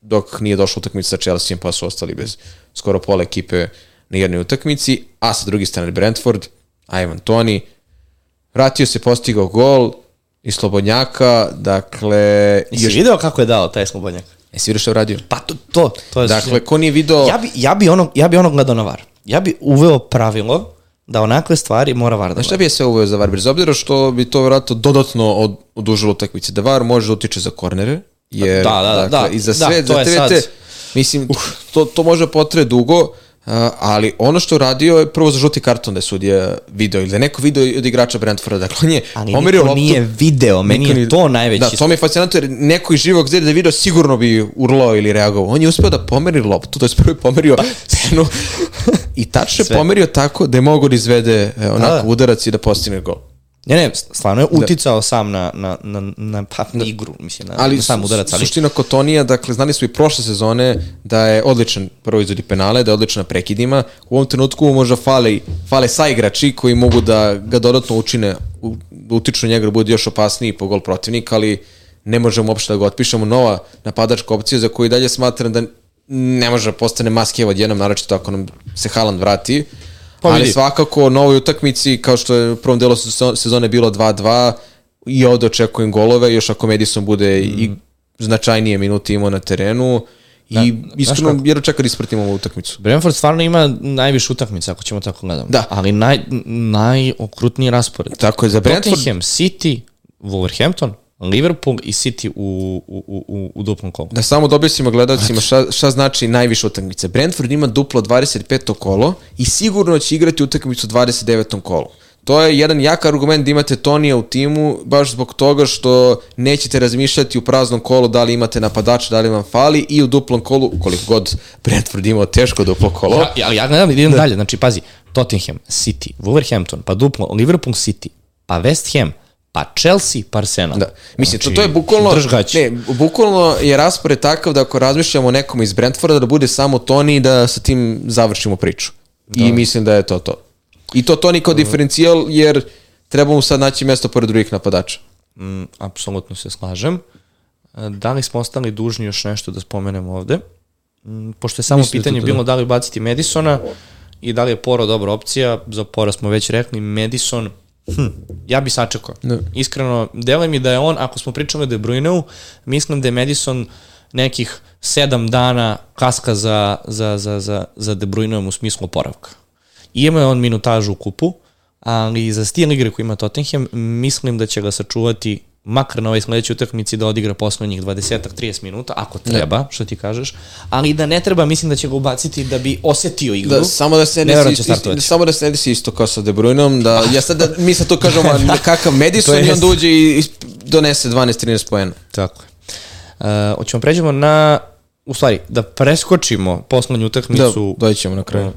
dok nije došla utakmica sa Chelsea, pa su ostali bez skoro pola ekipe na jednoj utakmici, a sa druge strane Brentford, Ivan Toni, vratio se, postigao gol, i Slobodnjaka, dakle... Jesi još... video kako je dao taj Slobodnjak? Jesi vidio što je uradio? Pa to, to, to je... Dakle, ko nije video... Ja bi, ja bi, ono, ja bi ono gledao na VAR. Ja bi uveo pravilo da onakve stvari mora VAR da Šta bi je sve uveo za VAR? Bez obzira što bi to vjerojatno dodatno od, odužilo utakmice. Da VAR može da utiče za kornere, jer da, da, da, dakle, da, i za sve, da, za te, sad... mislim, uh. to, to može potre dugo, ali ono što radio je prvo za žuti karton da je sudija video ili da je neko video od igrača Brentforda. Dakle, on je ali pomerio loptu. nije video, meni je to najveći. Da, to mi je fascinantno jer neko iz živog zida da je video sigurno bi urlao ili reagovao. On je uspeo da pomeri loptu, to je prvo pomerio penu i tačno je pomerio tako da je mogo da izvede e, onako da. udarac i da postigne gol. Ne, ne, stvarno je da. uticao da. sam na, na, na, na, pa, na igru, mislim, na, ali, na sam udarac. Ali suština Kotonija, dakle, znali smo i prošle sezone da je odličan prvo izvodi penale, da je odličan na prekidima. U ovom trenutku možda fale, fale saigrači koji mogu da ga dodatno učine, utiču njega da bude još opasniji po gol protivnika, ali ne možemo uopšte da ga otpišemo. Nova napadačka opcija za koju dalje smatram da ne može da postane maske od jednom, naročito ako nam se Haaland vrati. Pa ali svakako novoj utakmici, kao što je u prvom delu sezone bilo 2-2, i ovde očekujem golove, još ako Madison bude mm. i značajnije minuti imao na terenu I Da, iskreno, znaš jer čekam da ispratimo ovu utakmicu. Brentford stvarno ima najviše utakmica, ako ćemo tako gledamo. Da. Ali naj, najokrutniji raspored. Tako je, za Brentford, Tottenham, City, Wolverhampton, Liverpool i City u, u, u, u, u duplom kolu. da samo dobijemo gledalcima šta, šta znači najviše utakmice. Brentford ima duplo 25. kolo i sigurno će igrati utakmicu 29. kolu. To je jedan jak argument da imate Tonija u timu, baš zbog toga što nećete razmišljati u praznom kolu da li imate napadača, da li vam fali i u duplom kolu, koliko god Brentford imao teško duplo kolo. Ja, ja, ja gledam, idem dalje, znači pazi, Tottenham, City, Wolverhampton, pa duplo, Liverpool City, pa West Ham, pa Chelsea, pa Arsenal. Da. Mislim, Znači, to, to je bukvalno... Ne, bukvalno je raspored takav da ako razmišljamo o nekom iz Brentforda, da bude samo Toni i da sa tim završimo priču. I mislim da je to to. I to Toni kao diferencijal, jer treba mu sad naći mesto pored drugih napadača. Mm, apsolutno se slažem. Da li smo ostali dužni još nešto da spomenemo ovde? Mm, Pošto je samo Mislim da pitanje da. bilo da li baciti Madisona i da li je Poro dobra opcija, za Pora smo već rekli, Madison, hm, ja bi sačekao. Da. Iskreno, deluje mi da je on, ako smo pričali o De Bruyneu, mislim da je Madison nekih sedam dana kaska za, za, za, za, za De Bruyneom u smislu oporavka. Ima je on minutažu u kupu, ali za stil igre koji ima Tottenham, mislim da će ga sačuvati makar na ovoj sledećoj utakmici da odigra poslednjih 20-30 minuta, ako treba, što ti kažeš, ali da ne treba, mislim da će ga ubaciti da bi osetio igru. Da, samo da se ne, Ne desi, isto, samo da se ne desi isto kao sa De Bruynom, da ja sad da, mi sad to kažemo a kakav Madison i onda uđe i donese 12-13 poena. Tako je. Uh, hoćemo pređemo na, u stvari, da preskočimo poslednju Da, utakmicu doći ćemo na kraju.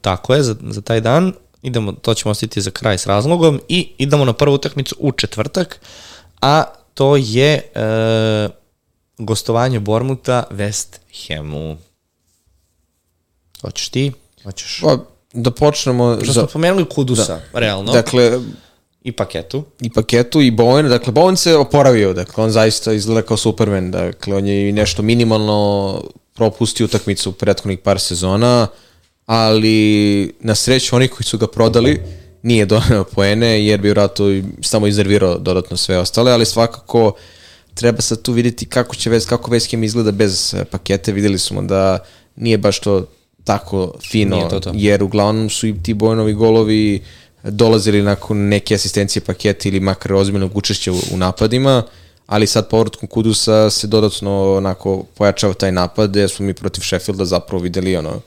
Tako je, za, za taj dan. Idemo, to ćemo ostiti za kraj s razlogom i idemo na prvu utakmicu u četvrtak, a to je e, gostovanje Bormuta West Hamu. Hoćeš ti? Hoćeš? Pa, da počnemo Što za, smo pomenuli Kudusa, realno, dakle, i paketu. i paketu i Bowen, dakle Bowen se oporavio, dakle on zaista izgleda kao Superman, dakle on je i nešto minimalno propustio utakmicu u prethodnih par sezona, ali na sreću oni koji su ga prodali nije doneo poene jer bi vratno samo izervirao dodatno sve ostale, ali svakako treba sad tu vidjeti kako će West, kako West Ham izgleda bez eh, pakete, videli smo da nije baš to tako fino, Nije to to. jer uglavnom su i ti Bojanovi golovi dolazili nakon neke asistencije paketa ili makar ozbiljnog učešća u, u napadima, ali sad povratkom Kudusa se dodatno onako pojačava taj napad, gde smo mi protiv Sheffielda zapravo videli ono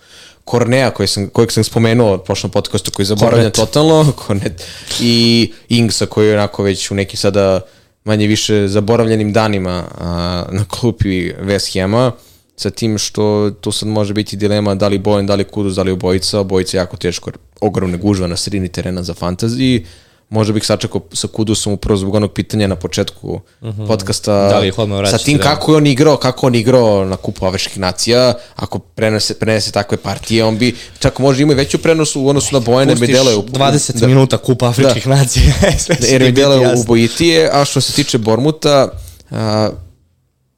Kornea koji sam, kojeg sam spomenuo u prošlom podcastu koji Kornet. totalno, Kornet, i Ingsa koji je onako već u neki sada manje više zaboravljenim danima a, na klupi West Hama, sa tim što tu sad može biti dilema da li Bojan, da li Kudus, da li obojica, obojica jako teško, ogromne gužva na sredini terena za fantaziji, možda bih sačekao sa Kudusom upravo zbog onog pitanja na početku podcasta Da li odmah sa tim da. kako je on igrao, kako on igrao na kupu afričkih nacija, ako prenese, prenese takve partije, on bi čak možda imao i veću prenos u odnosu na bi Pustiš delao 20 da, minuta kupa afričkih nacija. Sve će jer delao jasno. ubojitije, a što se tiče Bormuta, a,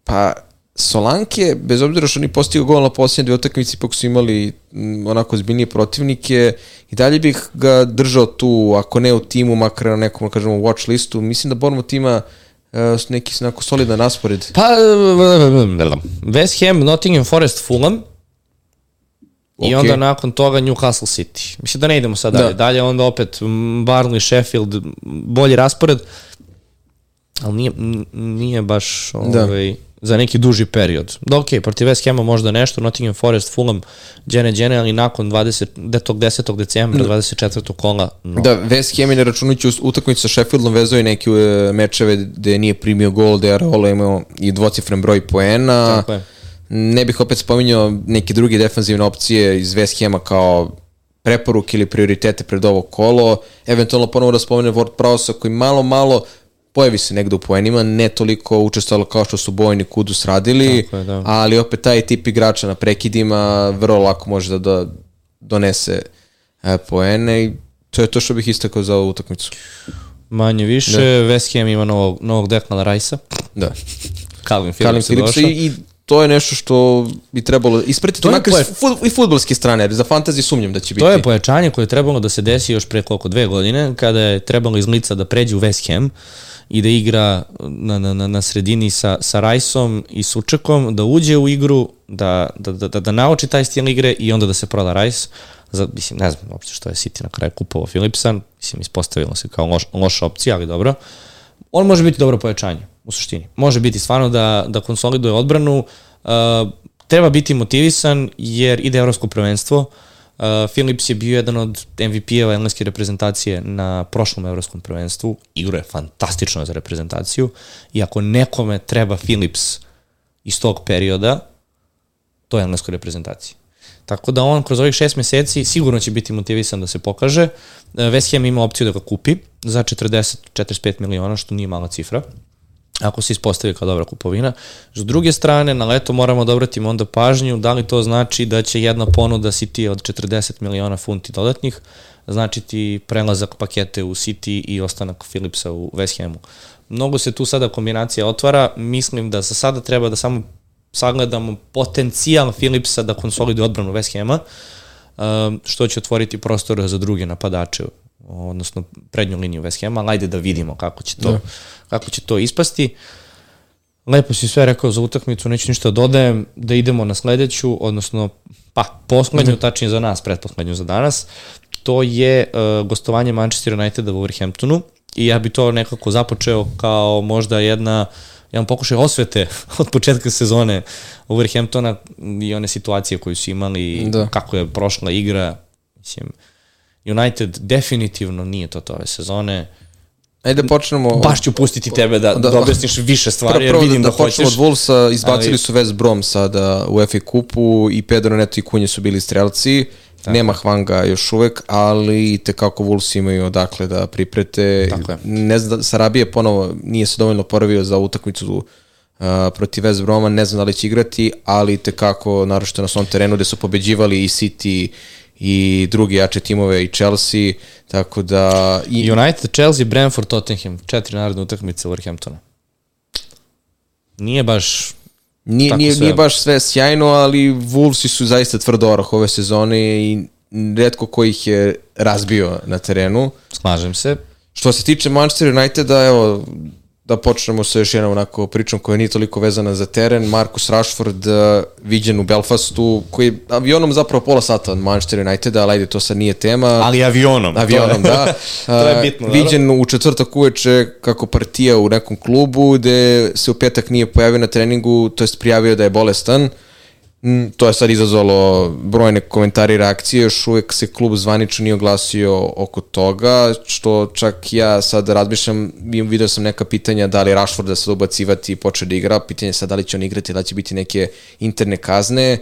pa Solanke, bez obzira što oni postigao gol na posljednje dve utakmici, ipak su imali m, onako zbiljnije protivnike i dalje bih ga držao tu, ako ne u timu, makar na nekom, da kažemo, watch listu. Mislim da Bormut ima e, neki onako solidan raspored. Pa, West Ham, Nottingham Forest, Fulham, I Ok. onda nakon toga Newcastle City. Mislim da ne idemo sad Da. dalje. Dalje onda opet Barnley, Sheffield, bolji raspored, ali nije, nije baš Da. Za neki duži period. Da, ok, protiv West Hama možda nešto, Nottingham Forest, Fulham, džene, džene, ali nakon 20, de, tog 10. decembra, 24. kola, no. Da, West Ham je ne računajući utakmicu sa Sheffieldom vezao je neke e, mečeve gde nije primio gol, gde je Areola imao i dvocifren broj poena. Tako je. Ne bih opet spominjao neke druge defanzivne opcije iz West Hama kao preporuke ili prioritete pred ovo kolo. Eventualno ponovo da spomenem Ward Prowse koji malo, malo pojavi se negde u poenima, ne toliko učestvalo kao što su Bojni Kudus radili, Tako je, da. ali opet taj tip igrača na prekidima vrlo lako može da, da donese e, poene i to je to što bih istakao za ovu utakmicu. Manje više, West Ham ima novog, novog Declan Rice-a, Da. Calvin Phillips je Phillips došao. i, i to je nešto što bi trebalo ispratiti, To je makar fut, i futbolske strane, jer za fantasy sumnjam da će biti. To je pojačanje koje je trebalo da se desi još pre koliko dve godine, kada je trebalo iz lica da pređe u West Ham i da igra na, na, na, na sredini sa, sa Rajsom i Sučekom, da uđe u igru, da, da, da, da, da nauči taj stil igre i onda da se proda Rajs. Za, mislim, ne znam uopšte što je City na kraju kupovao Philipsa, mislim, ispostavilo se kao loš, loša opcija, ali dobro. On može biti dobro pojačanje, u suštini. Može biti stvarno da, da konsoliduje odbranu, uh, treba biti motivisan jer ide evropsko prvenstvo, Uh, Philips je bio jedan od MVP-eva engleske reprezentacije na prošlom evropskom prvenstvu. Igro je fantastično za reprezentaciju i ako nekome treba Philips iz tog perioda, to je engleskoj reprezentaciji. Tako da on kroz ovih šest meseci sigurno će biti motivisan da se pokaže. E, West Ham ima opciju da ga kupi za 40-45 miliona, što nije mala cifra ako se ispostavi kao dobra kupovina. S druge strane, na leto moramo da obratimo onda pažnju da li to znači da će jedna ponuda City od 40 miliona funti dodatnih značiti prelazak pakete u City i ostanak Philipsa u West Hamu. Mnogo se tu sada kombinacija otvara, mislim da za sada treba da samo sagledamo potencijal Philipsa da konsoliduje odbranu West Hama, um, što će otvoriti prostor za druge napadače, odnosno prednju liniju West Hama, ali ajde da vidimo kako će to, da. kako će to ispasti. Lepo si sve rekao za utakmicu, neću ništa da dodajem, da idemo na sledeću, odnosno, pa, poslednju, Mhm. tačnije za nas, pretposlednju za danas. To je uh, gostovanje Manchester Uniteda u Wolverhamptonu i ja bi to nekako započeo kao možda jedna jedan pokušaj osvete od početka sezone Wolverhamptona i one situacije koje su imali, da. Da. kako je prošla igra. Mislim, United definitivno nije to to ove sezone. Ajde da počnemo... Baš ću pustiti tebe da, da, da objasniš više stvari, jer Prvo vidim da, da, da počnemo hoćeš. od Wolvesa, izbacili ali- su West Brom sada u FA kupu i Pedro Neto i Kunje su bili strelci. Tako. Nema Hvanga još uvek, ali te kako Wolves imaju odakle da priprete. Tako je. Ne znam, da Sarabije ponovo nije se dovoljno poravio za utakmicu uh, protiv West Broma, ne znam da li će igrati, ali te kako, naročito na svom terenu gde su pobeđivali i City i drugi jače timove i Chelsea, tako da... I, United, Chelsea, Brentford, Tottenham, četiri narodne utakmice Wolverhamptona. Nije baš Nije, nije, sve. nije baš sve sjajno, ali Wolvesi su zaista tvrdo orah ove sezone i redko ko ih je razbio na terenu. Slažem se. Što se tiče Manchester Uniteda, evo, da počnemo sa još jednom onako pričom koja nije toliko vezana za teren. Marcus Rashford uh, viđen u Belfastu, koji je avionom zapravo pola sata od Manchester Uniteda, ali ajde, to sad nije tema. Ali avionom. Avionom, to je, da. to je bitno. naravno. Viđen u četvrtak uveče kako partija u nekom klubu gde se u petak nije pojavio na treningu, to jest prijavio da je bolestan. Mm, To je sad izazvalo brojne komentari i reakcije, još uvek se klub zvanično nije oglasio oko toga, što čak ja sad razmišljam, vidio sam neka pitanja da li Rashforda sad ubacivati i poče da igra, pitanje je sad da li će on igrati, da će biti neke interne kazne,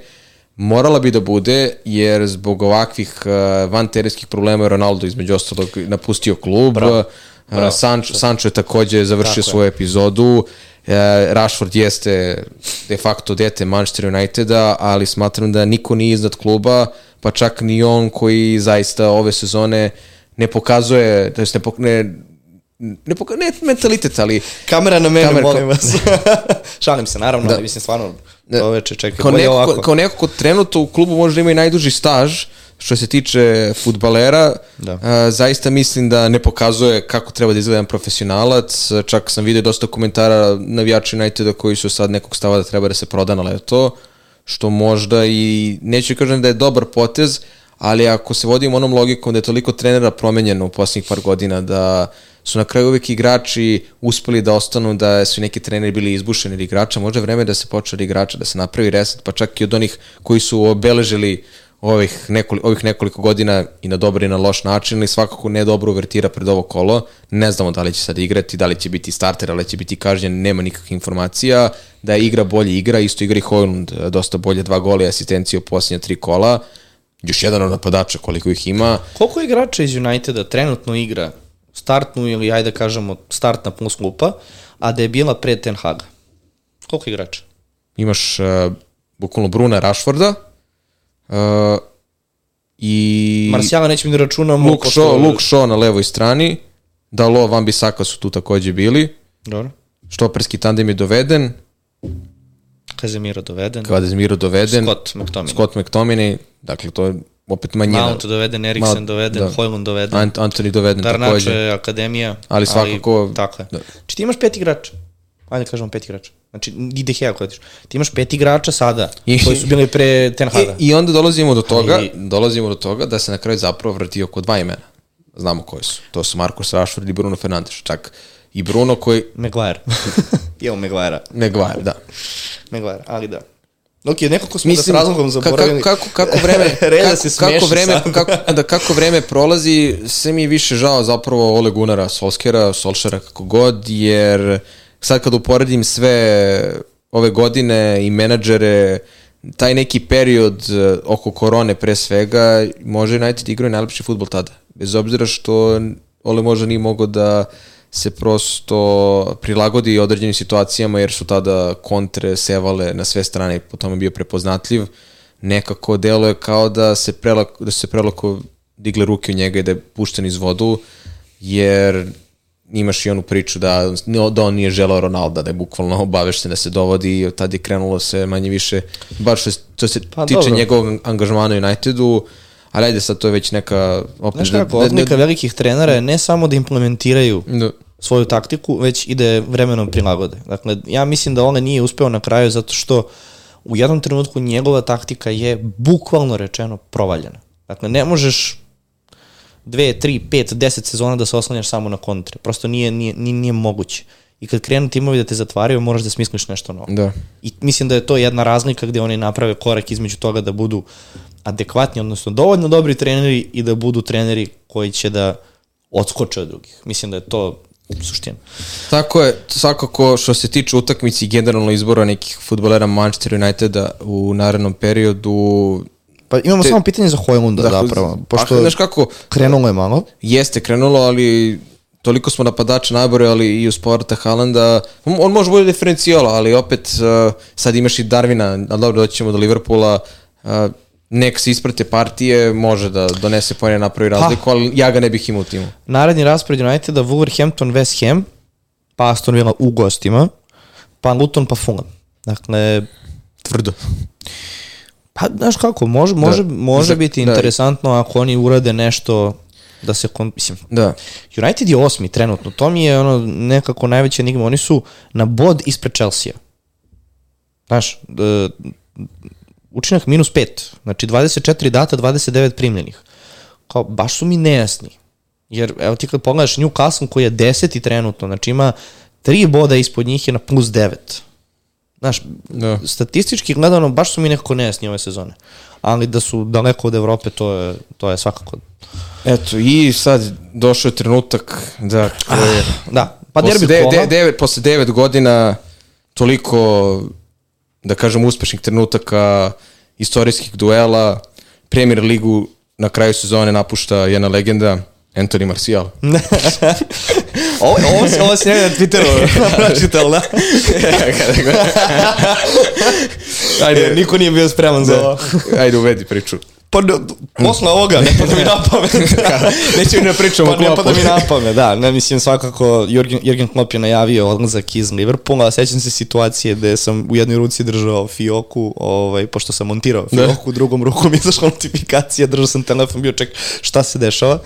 morala bi da bude, jer zbog ovakvih uh, van terenskih problema je Ronaldo između ostalog napustio klub, Bravo. Uh, Bravo. Sancho, Sancho je takođe završio Tako je. svoju epizodu, E, Rashford jeste de facto dete Manchester Uniteda, ali smatram da niko nije iznad kluba, pa čak ni on koji zaista ove sezone ne pokazuje, to jest ne, ne, ne, poka, ne mentalitet, ali Kamera na mene, Kamera- molim vas. Šalim se, naravno, da. ali mislim stvarno, Da. ove če čekaj, kao bolje neko, ovako. ko, kao neko ko trenutno u klubu možda ima i najduži staž, što se tiče futbalera, Da. a, zaista mislim da ne pokazuje kako treba da izgleda profesionalac. Čak sam vidio dosta komentara navijača Uniteda koji su sad nekog stava da treba da se proda na leto, što možda i neću kažem da je dobar potez, ali ako se vodimo onom logikom da je toliko trenera promenjeno u posljednjih par godina da su na kraju uvek igrači uspeli da ostanu, da su neki treneri bili izbušeni od igrača, možda je vreme da se počne od igrača, da se napravi reset, pa čak i od onih koji su obeležili ovih, nekoli, ovih nekoliko godina i na dobar i na loš način, ali svakako ne dobro uvertira pred ovo kolo. Ne znamo da li će sad igrati, da li će biti starter, da li će biti kažnjen, nema nikakvih informacija. Da je igra bolje igra, isto igra i Hojlund dosta bolje, dva gola i asistencije u posljednje tri kola. Još jedan od napadača koliko ih ima. Koliko igrača iz Uniteda trenutno igra startnu ili ajde da kažemo startna plus klupa, a da je bila pre Ten Haga? Koliko igrača? Imaš uh, bukvalno Bruna Rashforda uh, i Marsjala nećemo da računamo. Luke pošto- Shaw, Luke Shaw na levoj strani, Dalo, Van Bissaka su tu takođe bili, Dobro. štoperski tandem je doveden, Kazemiro doveden. Kazemiro doveden. Scott McTominay. Scott McTominay, dakle to je opet manjina. Mount doveden, Eriksen Mount, doveden, da. Hojlund doveden. Ant Anthony doveden Darnače takođe. je akademija. Ali svakako- tako je. da. Znači ti imaš pet igrača. Ajde kažemo pet igrača. Znači, i De Gea koji Ti imaš pet igrača sada, I- koji su bili pre Ten Haga. I, I onda dolazimo do toga, Ali- dolazimo do toga da se na kraju zapravo vrti oko dva imena. Znamo koji su. To su Marcus Rashford i Bruno Fernandes. Čak i Bruno koji... Maguire. Imamo Maguire. Maguire, da. Maguire, ali da. Ok, nekako smo Mislim, da s razlogom zaboravili. Kako, kako, kako vreme, Reda kako, se smeši kako vreme, sam. kako, da, kako vreme prolazi, sve mi je više žao zapravo Ole Gunara, Solskjera, Solšera, kako god, jer sad kad uporedim sve ove godine i menadžere, taj neki period eh, oko korone pre svega, može United igrao najlepši futbol tada. Bez obzira što Ole možda nije mogao da se prosto prilagodi određenim situacijama jer su tada kontre sevale na sve strane i po tome bio prepoznatljiv. Nekako deluje kao da se prelako, da su se prelako digle ruke u njega i da je pušten iz vodu jer imaš i onu priču da, da on nije želao Ronalda, da je bukvalno obavešten da se dovodi i tad je krenulo se manje više, bar što, se- što se Pa tiče dobro. njegovog angažmana u Unitedu, ali ajde sad to je već neka... Opet, Znaš kako, odlika velikih trenera je ne samo da implementiraju da, svoju taktiku, već i da je vremenom prilagode. Dakle, ja mislim da ona nije uspeo na kraju zato što u jednom trenutku njegova taktika je bukvalno rečeno provaljena. Dakle, ne možeš dve, tri, pet, deset sezona da se oslanjaš samo na kontre. Prosto nije, nije, nije, nije moguće. I kad krenu timovi da te zatvaraju, moraš da smisliš nešto novo. da. I mislim da je to jedna razlika gde oni naprave korak između toga da budu adekvatni, odnosno dovoljno dobri treneri i da budu treneri koji će da odskoče od drugih. Mislim da je to suština. Tako je, svakako što se tiče utakmici i generalno izbora nekih futbolera Manchester Uniteda u narednom periodu, Pa imamo Te- samo pitanje za Hojlunda Dakle, zapravo, Pa, pošto znaš kako, krenulo je malo. jeste krenulo, ali toliko smo napadača naborali i u sporta Haalanda, on, on može bude diferencijala, ali opet uh, sad imaš i Darvina, ali dobro, doćemo do Liverpoola, uh, nek se isprate partije, može da donese pojene napravi razliku, ali ja ga ne bih imao u timu. Naredni raspored Uniteda, Wolverhampton, West Ham, pa Aston Villa u gostima, pa Luton, pa Fulham. Dakle, Tvrdo. pa znaš kako, može, može, Da. može Za- biti da. interesantno ako oni urade nešto da se, kon, mislim, Da. United je osmi trenutno, to mi je ono nekako najveća enigma, oni su na bod ispred Chelsea. Znaš, e, učinak minus 5, znači 24 data, 29 primljenih. Kao, baš su mi nejasni. Jer, evo ti kad pogledaš Newcastle koji je deseti trenutno, znači ima tri boda ispod njih je na plus 9. Znaš, Da. statistički gledano, baš su mi nekako nejasni ove sezone. Ali da su daleko od Evrope, to je, to je svakako... Eto, i sad došao je trenutak da... Koje, Da, pa posle, derbi de, kola. de, devet, posle devet godina toliko, da kažem, uspešnih trenutaka, istorijskih duela, Premier ligu na kraju sezone napušta jedna legenda, Anthony Martial. ovo, ovo, se, ovo se njega na Twitteru pročital, da? Ajde, niko nije bio spreman za ovo. Ajde, uvedi priču. Pa do, posle ovoga, ne pada mi na pamet. Nećemo ne pričamo pa ne pada mi na pamet, da. Ne, mislim, svakako, Jurgen, Jurgen Klopp je najavio odlazak iz Liverpoola, sećam se situacije gde sam u jednoj ruci držao fioku, ovaj, pošto sam montirao fioku, u drugom ruku mi je izašla notifikacija, držao sam telefon, bio ček šta se dešava.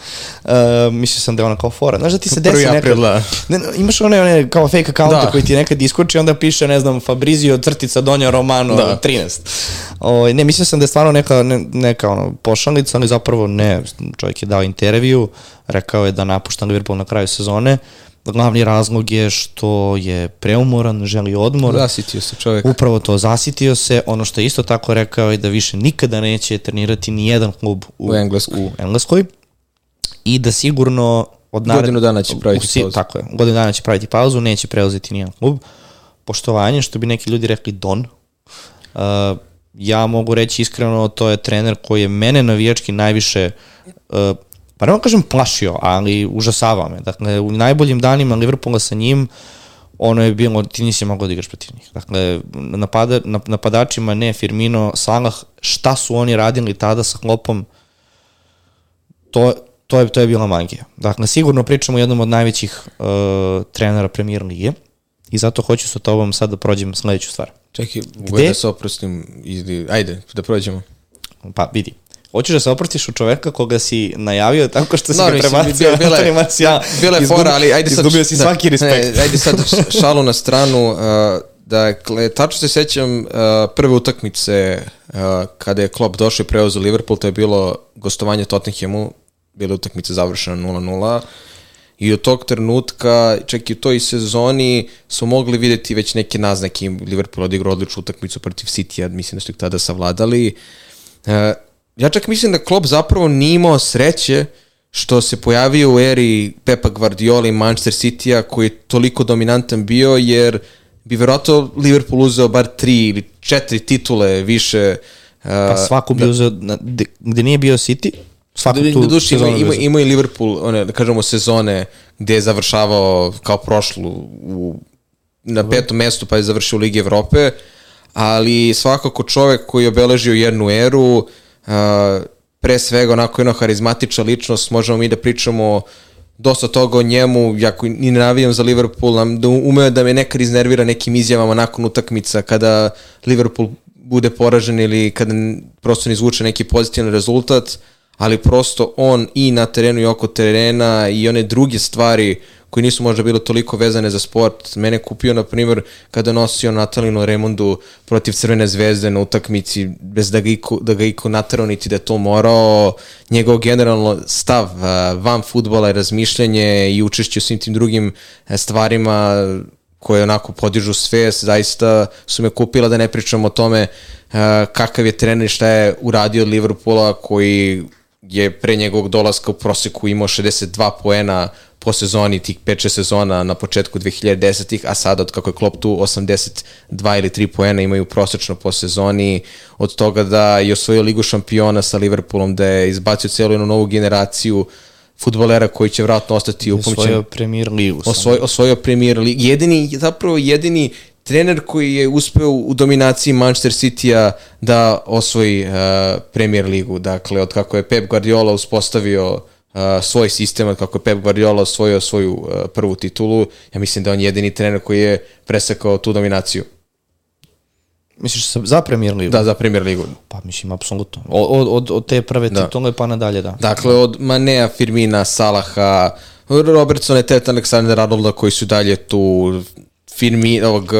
Uh, mislio sam da je ona kao fora. Znaš da ti se desi nekad... da. Ne, ne, imaš one, one kao fake akaunte Da. koji ti nekad iskoči, onda piše, ne znam, Fabrizio crtica Donja Romano Da. 13. O, ne, mislio sam da je stvarno neka, ne, neka ono, pošalica, ali zapravo ne. Čovjek je dao intervju, rekao je da napušta Liverpool na kraju sezone. Glavni razlog je što je preumoran, želi odmor. Zasitio se čovjek. Upravo to, zasitio se. Ono što je isto tako rekao je da više nikada neće trenirati ni jedan klub u, U Engleskoj. u Engleskoj. I da sigurno od Godinu dana će praviti u pauzu. Tako je, godinu dana će praviti pauzu, neće preuzeti nijedan klub. Poštovanje, što bi neki ljudi rekli Don. Uh, ja mogu reći iskreno, to je trener koji je mene navijački najviše uh, pa ne kažem plašio, ali užasavao me. Dakle, u najboljim danima Liverpoola sa njim, ono je bilo, ti nisi mogao da igraš protiv njih. Dakle, napada, nap- napadačima ne Firmino, Salah, šta su oni radili tada sa Klopom, to, to, je, to je bila magija. Dakle, sigurno pričamo o jednom od najvećih uh, trenera premier lige i zato hoću sa tobom sad da prođem sledeću stvar. Čekaj, Gde? da se oprostim, ili, ajde, da prođemo. Pa vidi, Hoćeš da se oprostiš u čoveka koga si najavio tako što si no, ga prebacio na animacija. Bila je fora, ali ajde sad... Izgubio si da, svaki respekt. Ne, ajde sad šalu na stranu. Uh, dakle, tačno se sećam uh, prve utakmice uh, kada je Klopp došao i preuzeo Liverpool, to je bilo gostovanje Tottenhamu, bila utakmica završena 0-0 i od tog trenutka, čak i u toj sezoni su mogli videti već neke naznake. Liverpool odigrao odličnu utakmicu protiv City-a, mislim da su ih tada savladali. Uh, ja čak mislim da Klopp zapravo nije imao sreće što se pojavio u eri Pepa Guardiola i Manchester City-a koji je toliko dominantan bio jer bi verovatno Liverpool uzeo bar tri ili četiri titule više. Pa svako bi da, uzeo, gde nije bio City, svaku da, tu duši, ima, ima, ima i Liverpool, one, da kažemo, sezone gde je završavao kao prošlu u, na petom mestu pa je završio u Ligi Evrope, ali svakako čovek koji je obeležio jednu eru, uh, pre svega onako jedna harizmatična ličnost, možemo mi da pričamo dosta toga o njemu, jako ni ne navijam za Liverpool, da umeo da me nekad iznervira nekim izjavama nakon utakmica kada Liverpool bude poražen ili kada prosto ne izvuče neki pozitivan rezultat, ali prosto on i na terenu i oko terena i one druge stvari koji nisu možda bile toliko vezane za sport. Mene kupio, na primjer, kada nosio Natalinu Remondu protiv Crvene zvezde na utakmici, bez da ga iko, da ga iko naterao niti da je to morao. Njegov generalno stav van futbola i razmišljanje i učešće u svim tim drugim e, stvarima koje onako podižu svest, zaista su me kupila da ne pričam o tome kakav je trener šta je uradio od Liverpoola koji je pre njegovog dolaska u proseku imao 62 poena po sezoni tih 5-6 sezona na početku 2010-ih, a sada od kako je Klopp tu 82 ili 3 poena imaju prosečno po sezoni, od toga da je osvojio ligu šampiona sa Liverpoolom, da je izbacio celu jednu novu generaciju futbolera koji će vratno ostati upamćen. Osvojio premier ligu. Osvoj, osvojio premier ligu. Jedini, zapravo jedini trener koji je uspeo u dominaciji Manchester City-a da osvoji uh, Premier ligu. Dakle, od kako je Pep Guardiola uspostavio uh, svoj sistem, kako je Pep Guardiola osvojio svoju uh, prvu titulu, ja mislim da on je jedini trener koji je presekao tu dominaciju. Misliš za Premier ligu? Da, za Premier ligu. Pa mislim, apsolutno. Od, od, od te prve da. titule pa nadalje, da. Dakle, od Manea, Firmina, Salaha, Robertsona, Teta, Aleksandra Arnolda koji su dalje tu, Firmi, ovog,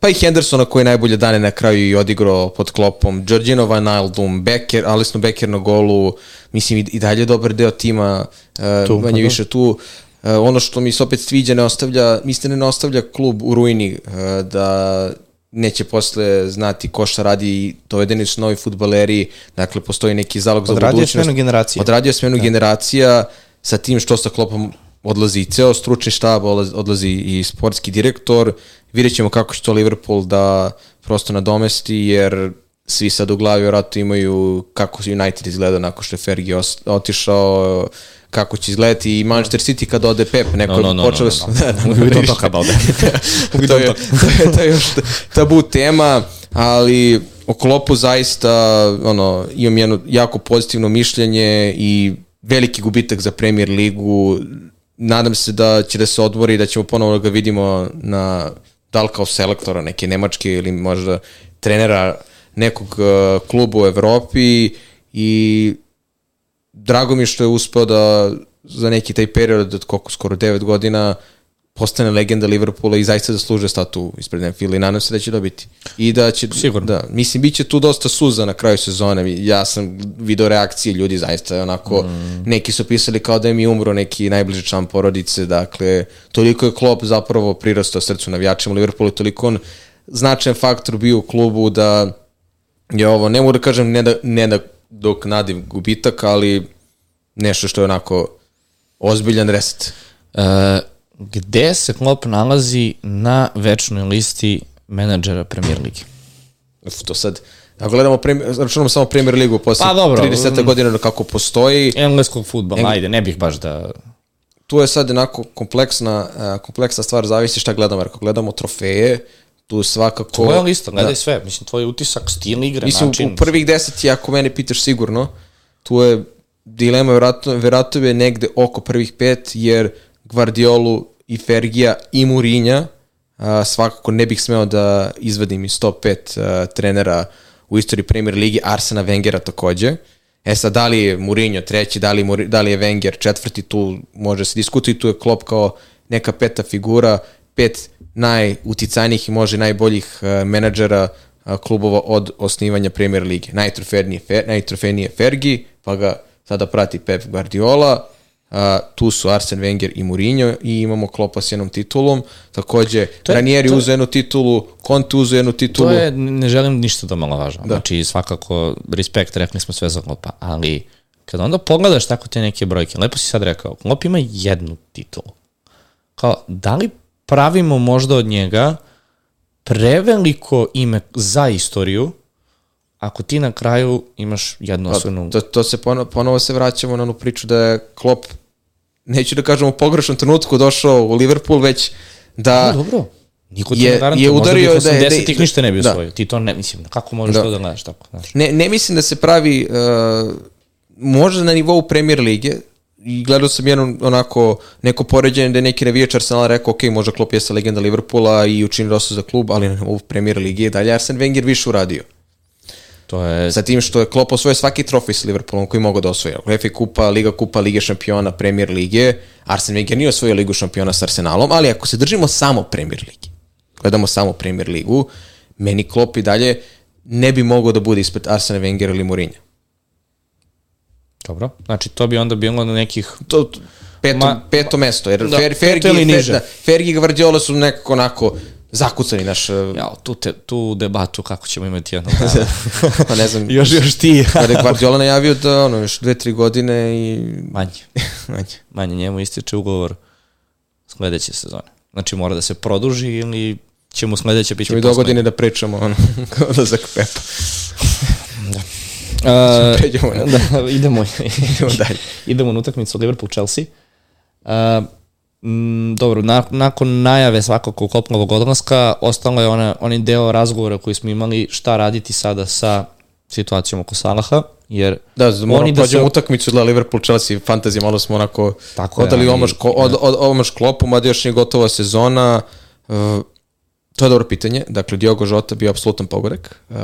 pa i Hendersona koji je najbolje dane na kraju i odigrao pod klopom, Georgino Van Aldum, Becker, Alisno Becker na golu, mislim i, dalje dobar deo tima, uh, tu, manje pa više tu. Uh, ono što mi se opet sviđa ne ostavlja, mislim ne ostavlja klub u ruini da neće posle znati ko šta radi i dovedeni su novi futbaleri, dakle postoji neki zalog za budućnost. Odradio smenu generacija. Odradio smenu da. generacija sa tim što sa klopom odlazi i ceo stručni štab, odlazi i sportski direktor, vidjet ćemo kako će to Liverpool da prosto nadomesti, jer svi sad u glavi vjerojatno imaju kako United izgleda nakon što je Fergie otišao, kako će izgledati. I Manchester City kad ode Pep, neko no, no, no, počeli su... No, no, no. to kad ode. to, je, to, je, to je još tabu tema, ali o Klopu zaista ono, imam jedno jako pozitivno mišljenje i veliki gubitak za Premier ligu, nadam se da će da se odmori i da ćemo ponovo da ga vidimo na da li kao selektora neke nemačke ili možda trenera nekog uh, kluba u Evropi i drago mi što je uspeo da za neki taj period od koliko skoro 9 godina postane legenda Liverpoola i zaista zaslužuje statu ispred Anfield i nadam se da će dobiti. I da će, Sigurno. Da, mislim, bit će tu dosta suza na kraju sezone. Ja sam video reakcije ljudi zaista onako, mm. neki su pisali kao da je mi umro neki najbliži član porodice, dakle, toliko je Klopp zapravo prirastao srcu navijačima Liverpoola i toliko on značajan faktor bio u klubu da je ovo, ne mogu da kažem ne da, ne da dok nadim gubitak, ali nešto što je onako ozbiljan reset. Uh, gde se Klopp nalazi na večnoj listi menadžera Premier Ligi? Uf, to sad, Ako gledamo, računamo samo Premier ligu posle pa, dobro, 30 godina kako postoji. Engleskog futbola, Engl... ajde, ne bih baš da... Tu je sad jednako kompleksna, uh, kompleksna stvar, zavisi šta gledamo, jer ako gledamo trofeje, tu svakako... Tvoja lista, gledaj da. sve, mislim, tvoj utisak, stil igre, mislim, način... Mislim, u prvih deset, ako mene pitaš sigurno, tu je dilema, verovatno, verovatno je negde oko prvih pet, jer Guardiolu i Fergija i Murinja svakako ne bih smeo da izvadim iz top 5 a, trenera u istoriji Premier Ligi, Arsena Wengera takođe. E sad, da li je Mourinho treći, da li, da li je Wenger četvrti, tu može se diskutiti, tu je Klopp kao neka peta figura, pet najuticajnijih i može najboljih menadžera klubova od osnivanja Premier Lige. Najtrofejnije, fer, najtrofejnije Fergi, pa ga sada prati Pep Guardiola, Uh, tu su Arsen Wenger i Mourinho i imamo Klopa s jednom titulom. Takođe, to je, Ranieri to... uzeo jednu titulu, Conte uzeo jednu titulu. To je, ne želim ništa da malo važno. Da. Znači, svakako, respekt, rekli smo sve za Klopa, ali kada onda pogledaš tako te neke brojke, lepo si sad rekao, Klop ima jednu titulu. Kao, da li pravimo možda od njega preveliko ime za istoriju, ako ti na kraju imaš jednu pa, osvojnu... To, to se ponovo, ponovo se vraćamo na onu priču da je Klopp neću da kažem u pogrešnom trenutku došao u Liverpool, već da... No, dobro. Niko je, je udario da je... 80 ih ništa ne bi osvojio. Da. Ti to ne, mislim, kako možeš da. to da gledaš tako? Znaš? Ne, ne mislim da se pravi, uh, možda na nivou Premier Lige, i gledao sam jedno onako neko poređenje da je neki revijač Arsenala rekao ok, možda Klopp jeste legenda Liverpoola i učini dosta za klub, ali nivou Premier Lige dalje Arsen Wenger više uradio. To je... Sa tim što je Klopp osvojio svaki trofej s Liverpoolom koji mogu da osvoje. FA Kupa, Liga Kupa, Liga šampiona, Premier Lige. Arsen Wenger nije osvojio Ligu šampiona s Arsenalom, ali ako se držimo samo Premier Ligi, gledamo samo Premier Ligu, meni Klopp i dalje ne bi mogao da bude ispred Arsene Wenger ili Mourinho. Dobro, znači to bi onda bilo na nekih... To, peto, Ma, peto mesto, jer da, Fer, Fergi, Fer, da, Fergi i Guardiola su nekako onako zakucani naš... E, ja, tu, te, tu debatu kako ćemo imati jedno pa ne znam. još, još ti. kada je Guardiola najavio da ono, još dve, tri godine i... Manje. Manje. Manje, njemu ističe ugovor sledeće sezone. Znači mora da se produži ili ćemo sledeće biti... Ćemo i do godine da pričamo ono, odlazak Pepa. da. Uh, da, idemo, idemo dalje. idemo na utakmicu Liverpool-Chelsea. Uh, Mm, dobro, na, nakon najave svakako Kopnovog odlaska, ostalo je ona, onaj deo razgovora koji smo imali šta raditi sada sa situacijom oko Salaha, jer da, da oni da se... utakmicu da Liverpool Chelsea fantasy malo smo onako Tako odali je, omaš, od, od, omaš klopu, mada još nije gotova sezona. Uh, to je dobro pitanje. Dakle, Diogo Jota bio apsolutan pogorek, uh,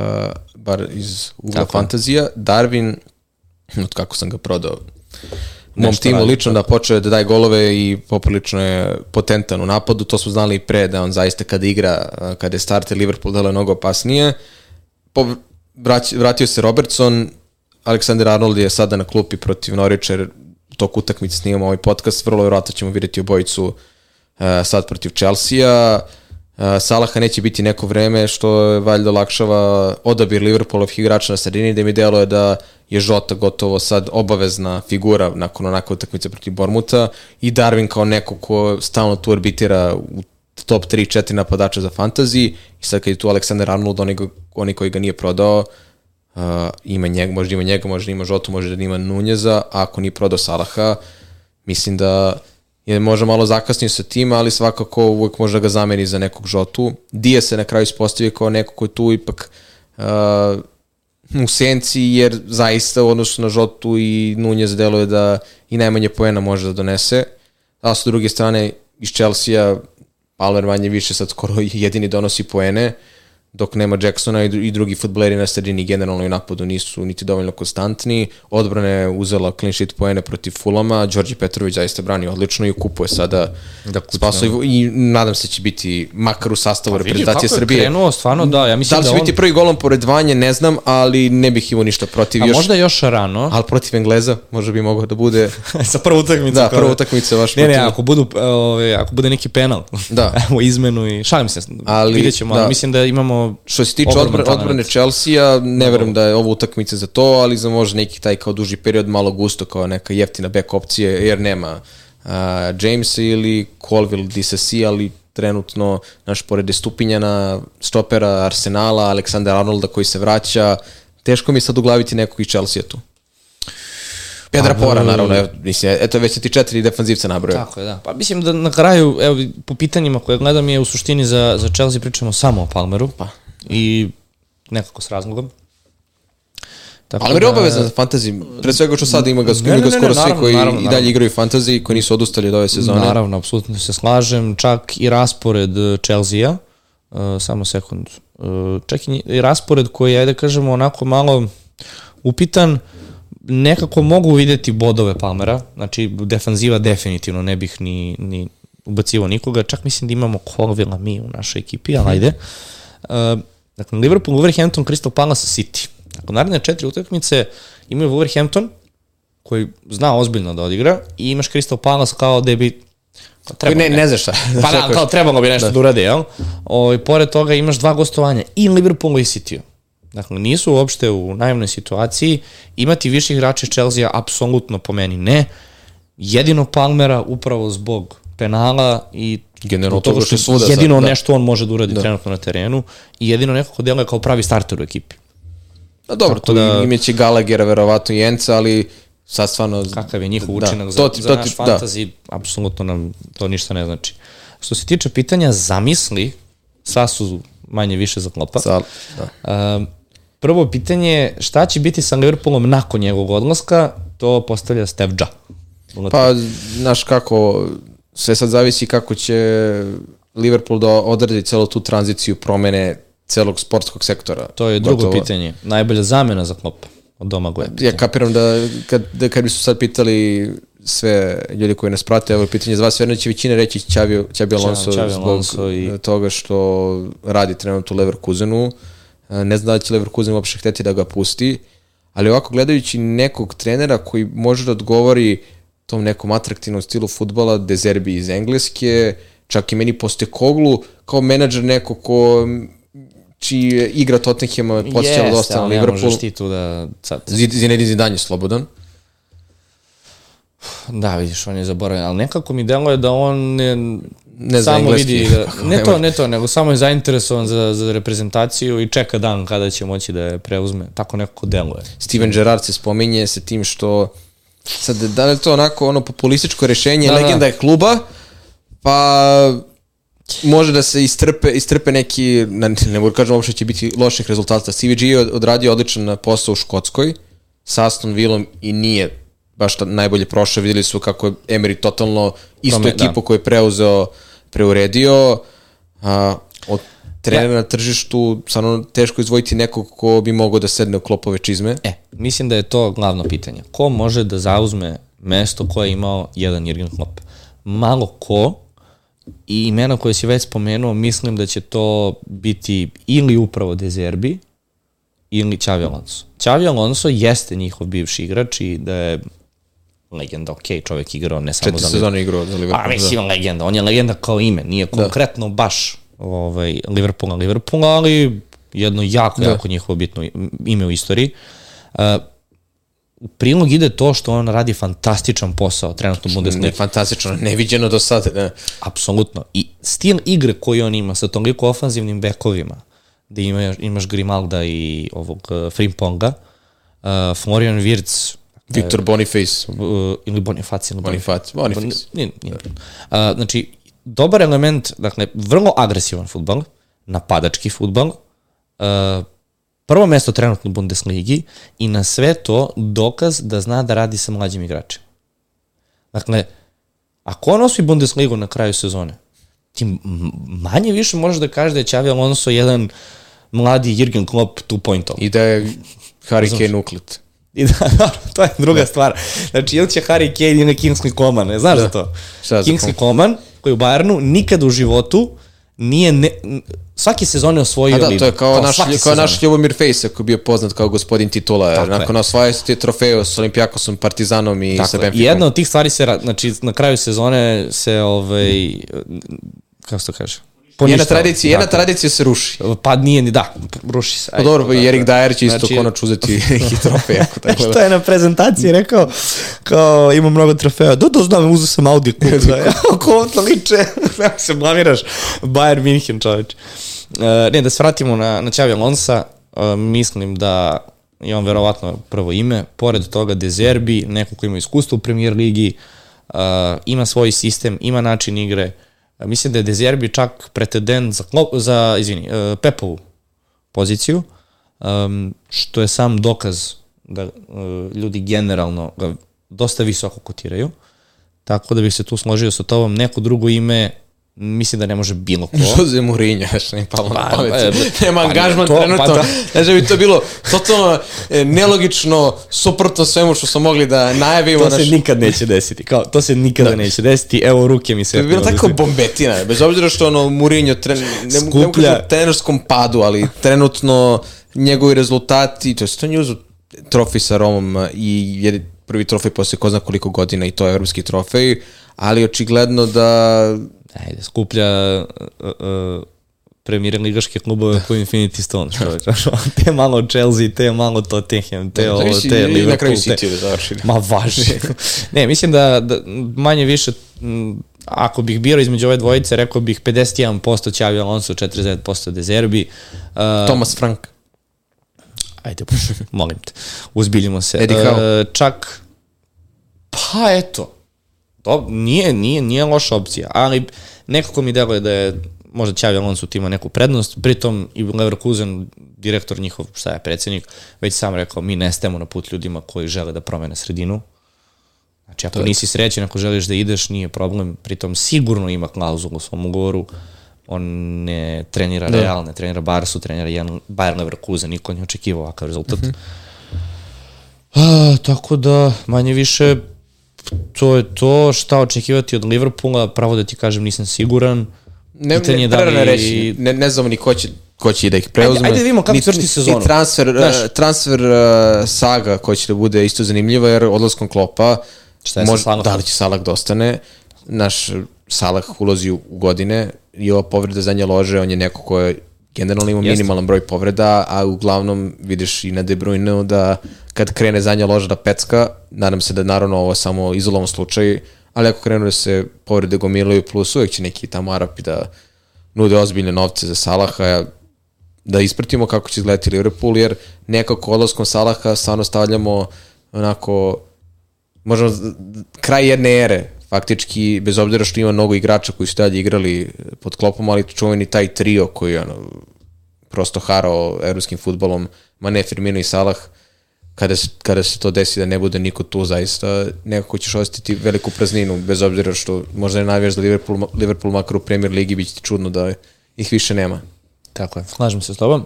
bar iz ugla fantazija. Darwin, od kako sam ga prodao, mom timu radi, lično da počeo da daje golove i poprilično je potentan u napadu, to smo znali i pre da on zaista kada igra, kada je starter Liverpool delo je mnogo opasnije. Po, vrać, vratio se Robertson, Alexander Arnold je sada na klupi protiv Norwicha, jer tok utakmice snimamo ovaj podcast, vrlo vjerojatno ćemo vidjeti obojicu uh, sad protiv Chelsea-a. Uh, Salaha neće biti neko vreme, što je valjda lakšava odabir Liverpoolovih igrača na sredini, da mi deluje da je Žota gotovo sad obavezna figura nakon onakve utakmice protiv Bormuta i Darwin kao neko ko stalno tu orbitira u top 3-4 napadača za fantasy. I sad kad je tu Alexander Arnold, oni, oni koji ga nije prodao, uh, ima njega, možda ima njega, možda ima Žotu, možda da ima Nunjeza, a ako nije prodao Salaha, mislim da je možda malo zakasnio sa tim, ali svakako uvek može da ga zameni za nekog Žotu. Dije se na kraju ispostavio kao neko ko tu ipak uh, u senci, jer zaista u odnosu na Žotu i Nunjez deluje da i najmanje poena može da donese. A sa druge strane, iz Chelsea-a Palmer manje više sad skoro jedini donosi poene. Uh, dok nema Jacksona i drugi futboleri na sredini generalno i napadu nisu niti dovoljno konstantni. Odbrana je uzela clean sheet poene protiv Fulama, Đorđe Petrović zaista brani odlično i kupuje sada da spaso i, i nadam se da će biti makar u sastavu pa, reprezentacije Srbije. Krenuo, stvarno da, ja mislim da, li će da on... biti prvi golom pored Vanje, ne znam, ali ne bih imao ništa protiv. A još, možda još rano. Ali protiv Engleza, možda bi mogao da bude... Sa prvu utakmicu. Da, prva utakmica baš ne, protiv... Ne, ako, budu, ove, ovaj, ako bude neki penal, da. izmenu i šalim se, ali, vidjet ćemo, da. ali mislim da imamo Što se tiče odbrane, odbrane Chelsea-a, ne verujem da je ovo utakmica za to, ali za možda neki taj kao duži period malo gusto kao neka jeftina back opcije, jer nema uh, James ili Colville DCC, ali trenutno, naš, pored Stupinjana, stopera Arsenala, Aleksandra Arnolda koji se vraća, teško mi je sad uglaviti nekog iz Chelsea tu. Pedra pa, Pora, naravno, evo, mislim, eto već ti četiri defanzivca nabroju. Tako je, da. Pa mislim da na kraju, evo, po pitanjima koje gledam je u suštini za, za Chelsea pričamo samo o Palmeru. Pa. I nekako s razlogom. Tako Ali je obavezan za fantasy, pre svega što sad ima ga, Ne, ima ne, ga ne, skoro ne, svi naravno, koji naravno, i naravno. dalje igraju fantasy i koji nisu odustali od ove sezone. Naravno, apsolutno se slažem. Čak i raspored e, Chelsea-a, uh, samo sekund, uh, čak i, raspored koji je, ajde da kažemo, onako malo upitan, nekako mogu videti bodove Palmera, znači defanziva definitivno ne bih ni, ni ubacivo nikoga, čak mislim da imamo Colvilla mi u našoj ekipi, ali ajde. Uh, dakle, Liverpool, Wolverhampton, Crystal Palace, City. Dakle, naredne četiri utakmice imaju Wolverhampton, koji zna ozbiljno da odigra, i imaš Crystal Palace kao da bi Koji Treba, ne, ne znaš šta. Pa da, kao trebalo bi nešto da, da urade, jel? O, pored toga imaš dva gostovanja i Liverpoolu i City-u. Dakle, nisu uopšte u najemnoj situaciji. Imati više igrača Chelsea apsolutno po meni ne. Jedino Palmera upravo zbog penala i Generalno toga što je svuda sad, jedino da. nešto on može da uradi da. trenutno na terenu i jedino nekako deluje kao pravi starter u ekipi. Pa dobro, Tako tu da- da... imeće Gallaghera, verovatno i Enca, ali sad stvarno... Kakav je njihov Da, učinak za, to ti- za to naš ti- da. fantasy, apsolutno nam to ništa ne znači. Što se tiče pitanja zamisli, sva su manje više za klopa. Sal, da. Um, prvo pitanje je šta će biti sa Liverpoolom nakon njegovog odlaska, to postavlja Steve Ja. Pa, znaš kako, sve sad zavisi kako će Liverpool da odradi celu tu tranziciju promene celog sportskog sektora. to je drugo Gotovo. pitanje. Najbolja zamena za klopa od doma Goja. Ja kapiram da kad, da kad bi su sad pitali sve ljudi koji nas prate, evo je pitanje za vas, vjerno će većina reći Ćavi, Ćavi Alonso Xavi zbog Alonso i- toga što radi trenutno u Leverkusenu. E, Ne znam da će Leverkusen uopšte hteti da ga pusti, ali ovako gledajući nekog trenera koji može da odgovori tom nekom atraktivnom stilu futbala, Dezerbi iz Engleske, čak i meni poste Koglu, kao menadžer neko ko čiji igra Tottenhama podsjećala dosta na ali ne Liverpool. možeš ti tu da... Zinedine Zidane je slobodan. da, vidiš, on je zaboravljen, ali nekako mi deluje da on ne, Ne samo engleski. vidi, da, ne ne to, ne to, nego samo je zainteresovan za, za reprezentaciju i čeka dan kada će moći da je preuzme. Tako nekako deluje. Steven Gerrard se spominje sa tim što sad da li je to onako ono populističko rešenje, Da, da, da. legenda je kluba, pa može da se istrpe, istrpe neki, na- ne mogu da kažem uopšte će biti loših rezultata. CVG je odradio odličan posao u Škotskoj sa Aston Villom i nije baš najbolje prošao. Videli su kako je Emery totalno istu Tome, da. ekipu koju je preuzeo, preuredio. A, od trenera na tržištu stvarno teško izvojiti nekog ko bi mogao da sedne u klopove čizme. E, mislim da je to glavno pitanje. Ko može da zauzme mesto koje je imao jedan Jurgen Klopp? Malo ko i imena koje si već spomenuo, mislim da će to biti ili upravo Dezerbi ili Xavi Alonso. Xavi Alonso jeste njihov bivši igrač i da je legenda, ok, čovjek igrao ne samo Četiri za sezone igrao za Liverpool. Pa mislim legenda, on je legenda kao ime, nije konkretno baš ovaj, Liverpoola Liverpoola, ali jedno jako, Da. jako njihovo bitno ime u istoriji. Uh, prilog ide to što on radi fantastičan posao trenutno u Ne, fantastično, neviđeno do sada. Da. Apsolutno. I stil igre koji on ima sa toliko ofanzivnim bekovima, da ima, imaš Grimalda i ovog uh, Frimponga, uh, Florian Wirtz, Viktor Boniface, uh, ili Bonifaci ili Bonifac, Boniface. Nije, nije. Uh, znači, dobar element, dakle, vrlo agresivan futbal, napadački futbal, uh, prvo mesto trenutno u Bundesligi i na sve to dokaz da zna da radi sa mlađim igračima. Dakle, ako on osvoji Bundesligu na kraju sezone, ti manje više možeš da kažeš da je Xavi Alonso jedan mladi Jurgen Klopp 2.0. I da je Harry Kane uklet. I da, dobro, to je druga stvar. Znači, ili će Harry Kane ili Kingsley Coman, ne znaš da. za to? Šta za Kingsley Coman, koji u Bayernu, nikad u životu nije, ne, svake sezone osvojio A da, ligu. to je kao, naš, svake kao naš. Ljubomir Fejsa koji je bio poznat kao gospodin titula. Tako je. Nakon osvaja su te trofeje s Olimpijakosom, Partizanom i sa Tako je. Benficom. I jedna od tih stvari se, znači, na kraju sezone se, ovaj, kako se to kaže? Jedna Poništava. tradicija, jedna tradicija se ruši. Pa nije ni, da, ruši se. Pa dobro, i Erik Dyer će isto Znači- konačno uzeti i trofej. Ako tako Što da. je na prezentaciji rekao, kao ima mnogo trofeja. Da, da znam, uzeo sam Audi kup. da, ja, ko to liče, kako se blamiraš. Bayern München, čoveč. Uh, ne, da se vratimo na, na Xavi Alonso, uh, mislim da je on verovatno prvo ime, pored toga Dezerbi, neko ko ima iskustvo u premier ligi, uh, ima svoj sistem, ima način igre. Uh, mislim da je Dezerbi čak pretendent za, Klopp- za izvini, uh, Pepovu poziciju, um, što je sam dokaz da uh, ljudi generalno ga dosta visoko kotiraju, tako da bih se tu složio sa tobom. Neko drugo ime mislim da ne može bilo ko. Jose Mourinho, što mi palo na Pa, pamet. e, Nema pa, angažman to- pa trenutno. da. Znaš da bi to bilo totalno e, nelogično, suprotno svemu što smo mogli da najavimo. To se znaš. nikad neće desiti. Kao, to se nikada neće desiti. Evo, ruke mi se... To bi bila tako bombetina, bez obzira što ono Mourinho tren, ne, mogu- ne mogu Skuplja. kažem trenerskom padu, ali trenutno njegovi rezultati, to je to njuzu trofej sa Romom i jer prvi trofej posle ko zna koliko godina i to je evropski trofej, ali očigledno da Ajde, skuplja uh, uh, premier ligaške klubove po Infinity Stone, što znaš, te malo Chelsea, te malo Tottenham, te ovo, Zavisi- te i na Liverpool, kraju. City da završili. Ma važi. ne, mislim da, da manje više, m, ako bih birao između ove dvojice, rekao bih 51% Ćavi Alonso, 49% Dezerbi. Uh, Thomas Frank. Ajde, molim te, uzbiljimo se. Eddie Howe. E, čak, pa eto, to nije, nije, nije loša opcija, ali nekako mi deluje da je možda Ćavi Alonso tu ima neku prednost, pritom i Leverkusen, direktor njihov, šta je, predsednik, već sam rekao, mi nestajemo na put ljudima koji žele da promene sredinu. Znači, ako nisi srećen, ako želiš da ideš, nije problem. Pritom, sigurno ima klauzulu u svom ugovoru. On ne trenira Real, ne trenira Barsu, trenira jedan Bayern Leverkusen, niko nije očekivao ovakav rezultat. A, tako da, manje više, to je to šta očekivati od Liverpoola, pravo da ti kažem nisam siguran. Ne, Pitanje ne, da li- reći, ne, ne znamo ni ko će, ko će da ih preuzme. ajde da vidimo kako crti sezonu. Ni transfer, Znaš. uh, transfer uh, saga koja će da bude isto zanimljiva, jer odlaskom klopa, Šta je Salahom? da li će Salah da ostane, naš Salah ulazi u, u godine i ova povreda zadnje lože, on je neko ko je generalno ima Jeste. minimalan broj povreda, a uglavnom vidiš i na De Bruyne da kad krene zadnja loža da pecka, nadam se da naravno ovo samo izolovan slučaj, ali ako krenu da se povrede gomilaju plus uvek će neki tamo Arapi da nude ozbiljne novce za Salaha, da ispratimo kako će izgledati Liverpool, jer nekako odlaskom Salaha stvarno stavljamo onako možemo kraj jedne ere faktički, bez obzira što ima mnogo igrača koji su dalje igrali pod klopom, ali čuveni taj trio koji je ono, prosto harao evropskim futbolom, Mane, Firmino i Salah, kada se, kada se to desi da ne bude niko tu zaista, nekako ćeš osjetiti veliku prazninu, bez obzira što možda ne navijaš za Liverpool, Liverpool makar u Premier Ligi, bit će ti čudno da ih više nema. Tako je, slažem se s tobom.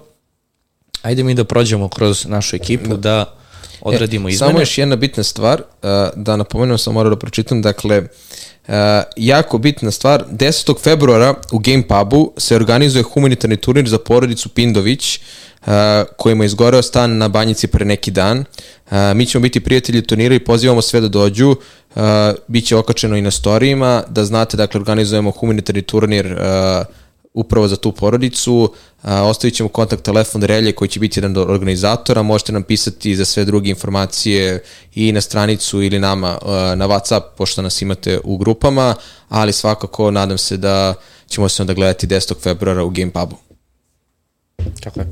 Ajde mi da prođemo kroz našu ekipu, da odradimo izmene. Samo još jedna bitna stvar, uh, da napomenem, sam morao da pročitam, dakle, uh, jako bitna stvar, 10. februara u Game Pubu se organizuje humanitarni turnir za porodicu Pindović, uh, kojima je izgoreo stan na banjici pre neki dan. Uh, mi ćemo biti prijatelji turnira i pozivamo sve da dođu. Uh, biće okačeno i na storijima, da znate, dakle, organizujemo humanitarni turnir uh, upravo za tu porodicu. Ostavit ćemo kontakt telefon Relje koji će biti jedan od organizatora. Možete nam pisati za sve druge informacije i na stranicu ili nama na Whatsapp, pošto nas imate u grupama, ali svakako nadam se da ćemo se onda gledati 10. februara u Game Pubu. Tako je.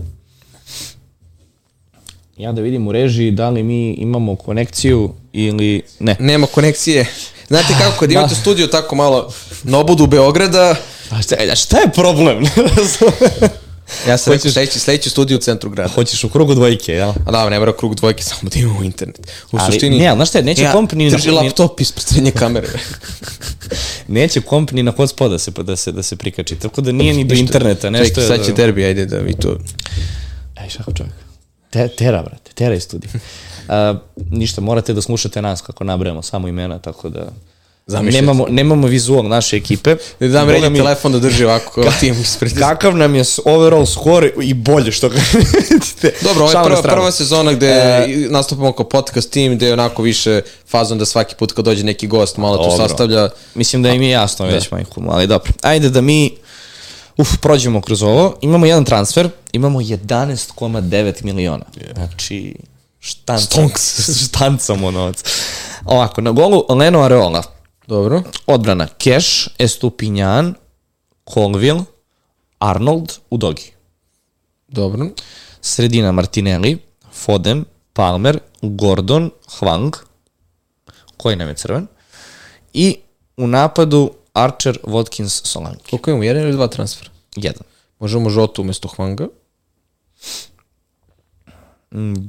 Ja da vidim u režiji da li mi imamo konekciju ili ne. Nema konekcije. Znate kako, kad imate studio tako malo na obodu Beograda, A šta, a šta je problem? ja sam rekao Hoćeš- sledeći, sledeći studio u centru grada. Hoćeš u krugu dvojke, jel? A da, ne mora krug dvojke, samo da imamo internet. U Ali, suštini... ne, ali znaš šta je, neće komp ni na- drži ni- laptop ispred srednje kamere. Neće komp ni na hotspot da se, da se, da se prikači, tako da nije ni do interneta. Nešto Čekaj, sad će da- derbi, ajde da vi to... Ej, šako čovjek. Te, tera, brate, tera je studij. Uh, ništa, morate da slušate nas kako nabrajamo samo imena, tako da... Zamišljajte. Nemamo, nemamo vizual naše ekipe. Ne dam Boga reći mi, telefon da drži ovako kao tim ispred. Kakav nam je overall score i bolje što ga vidite. Dobro, ovo je prva, prva sezona gde E, nastupamo kao podcast tim, gde je onako više fazon da svaki put kad dođe neki gost malo Dobro. sastavlja. Mislim da im je jasno već, majku, ali dobro. Ajde da mi uf, prođemo kroz ovo. Imamo jedan transfer, imamo 11,9 miliona. Znači, štancamo, Stonks. štancamo novac. Ovako, na golu Leno Areola, Dobro. odbrana Cash, Estupinjan, Colville, Arnold, Udogi. Dobro. Sredina Martinelli, Foden, Palmer, Gordon, Hwang, koji nam je crven, i u napadu Archer, Watkins, Solanke. Koliko imamo, jedan ili dva transfera? Jedan. Možemo Žotu umesto Hvanga.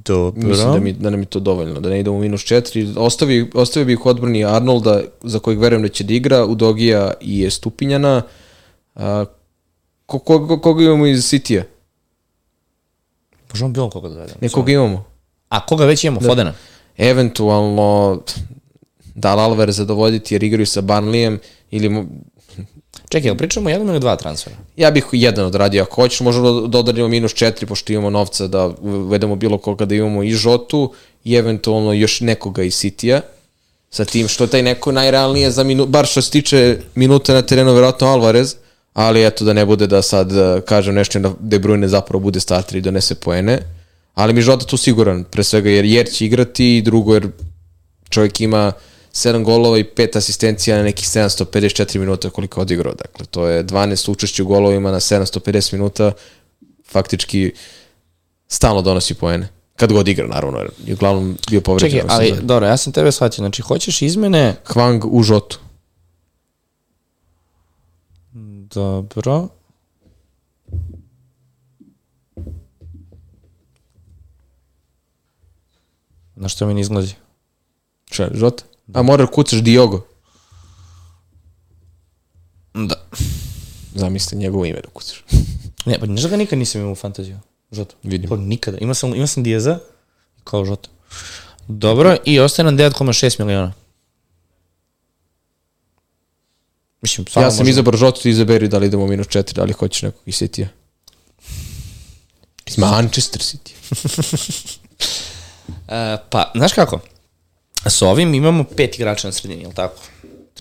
Dobro. Mislim da, mi, da nam je to dovoljno, da ne idemo u minus 4. Ostavi, ostavio bih odbrani Arnolda, za kojeg verujem da će da igra, Udogija i Stupinjana. A, ko, ko, ko, koga imamo iz City-a? Možemo bilo koga da dovedemo. Nekoga imamo. A koga već imamo? Fodena? Eventualno da li Alvareza dovoditi jer igraju sa Barnlijem ili Čekaj, jel pričamo jednom ili dva transfera? Ja bih jedan odradio ako hoćeš, možemo da dodarimo minus 4 pošto imamo novca da uvedemo bilo koga da imamo i Žotu i eventualno još nekoga iz City-a sa tim što taj neko najrealnije za minu, bar što se tiče minuta na terenu verovatno Alvarez, ali eto da ne bude da sad eh, kažem nešto da De Bruyne zapravo bude starter i donese poene, ali mi Žota tu siguran, pre svega jer jer će igrati i drugo jer čovjek ima 7 golova i 5 asistencija na nekih 754 minuta koliko je odigrao. Dakle, to je 12 učešća u golovima na 750 minuta, faktički stalno donosi poene. Kad god igra, naravno, jer je uglavnom bio povređen. Čekaj, ali dobro, ja sam tebe shvatio. Znači, hoćeš izmene... Hwang u Žotu. Dobro. Na što mi ne izlazi? Šta, Žota? A mora da kucaš Diogo. Da. Zamisli njegovo ime da kucaš. Ne, pa znaš da ga nikad nisam imao u fantaziju. Žoto. Vidim. Pa nikada. Imao sam, imao sam Dijeza kao Žoto. Dobro, i ostaje nam 9,6 miliona. Mislim, Ja sam izabrao Žotu, ti izaberi da li idemo minus 4, da li hoćeš nekog iz City-a. Iz Manchester City. E, pa, znaš kako? Sa ovim imamo pet igrača na sredini, jel tako?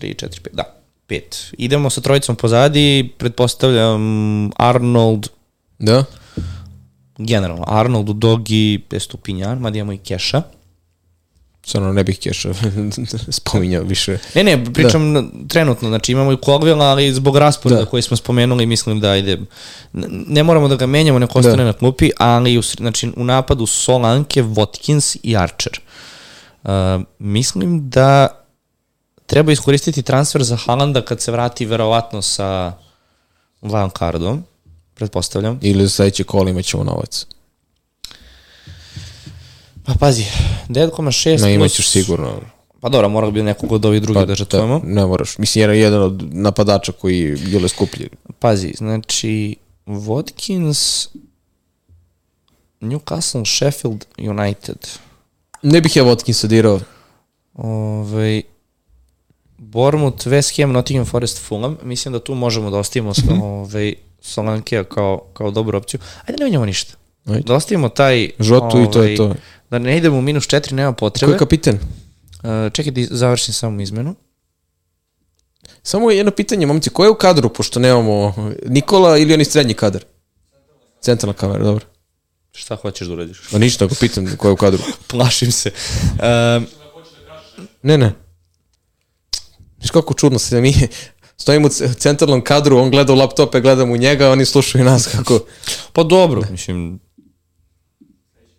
3, 4, 5, da, pet. Idemo sa trojicom pozadi, pretpostavljam Arnold, Da? generalno, Arnold, Udogi, Estupinjan, mada imamo i Keša. Stvarno ne bih Keša spominjao više. Ne, ne, pričam da. trenutno, znači imamo i Colvilla, ali zbog rasporeda da. koji smo spomenuli, mislim da ide, ne moramo da ga menjamo, neko ostane da. na klupi, ali u, znači, u napadu Solanke, Watkins i Archer. Uh, mislim da treba iskoristiti transfer za Halanda kad se vrati verovatno sa Van Cardom, pretpostavljam. Ili za sledeće kola imat ćemo novac. Pa pazi, 9,6 No, imaćeš sigurno. Pa dobro, mora bi nekog od ovih drugih pa, da žrtvujemo. Ne moraš. Mislim, jedan, jedan od napadača koji bile skuplji. Pazi, znači, Watkins, Newcastle, Sheffield United. Ne bih ja Watkinsa dirao. Ove, Bournemouth, West Ham, Nottingham Forest, Fulham. Mislim da tu možemo da ostavimo mm -hmm. ove, Solankija kao, kao dobru opciju. Ajde ne menjamo ništa. Ajde. Da ostavimo taj... Žotu ovaj, i to je to. Da ne idemo u minus 4, nema potrebe. Ko je kapiten? Uh, čekaj da završim samo izmenu. Samo jedno pitanje, momci, ko je u kadru, pošto nemamo Nikola ili oni srednji kadar? Centralna kamera, dobro. Šta hoćeš da uradiš? Pa ništa, ako pitam ko je u kadru. Plašim se. Um, ne, ne. Viš kako čudno se mi stojimo u centralnom kadru, on gleda u laptope, gledam u njega, oni slušaju nas kako... Pa dobro, ne. mislim,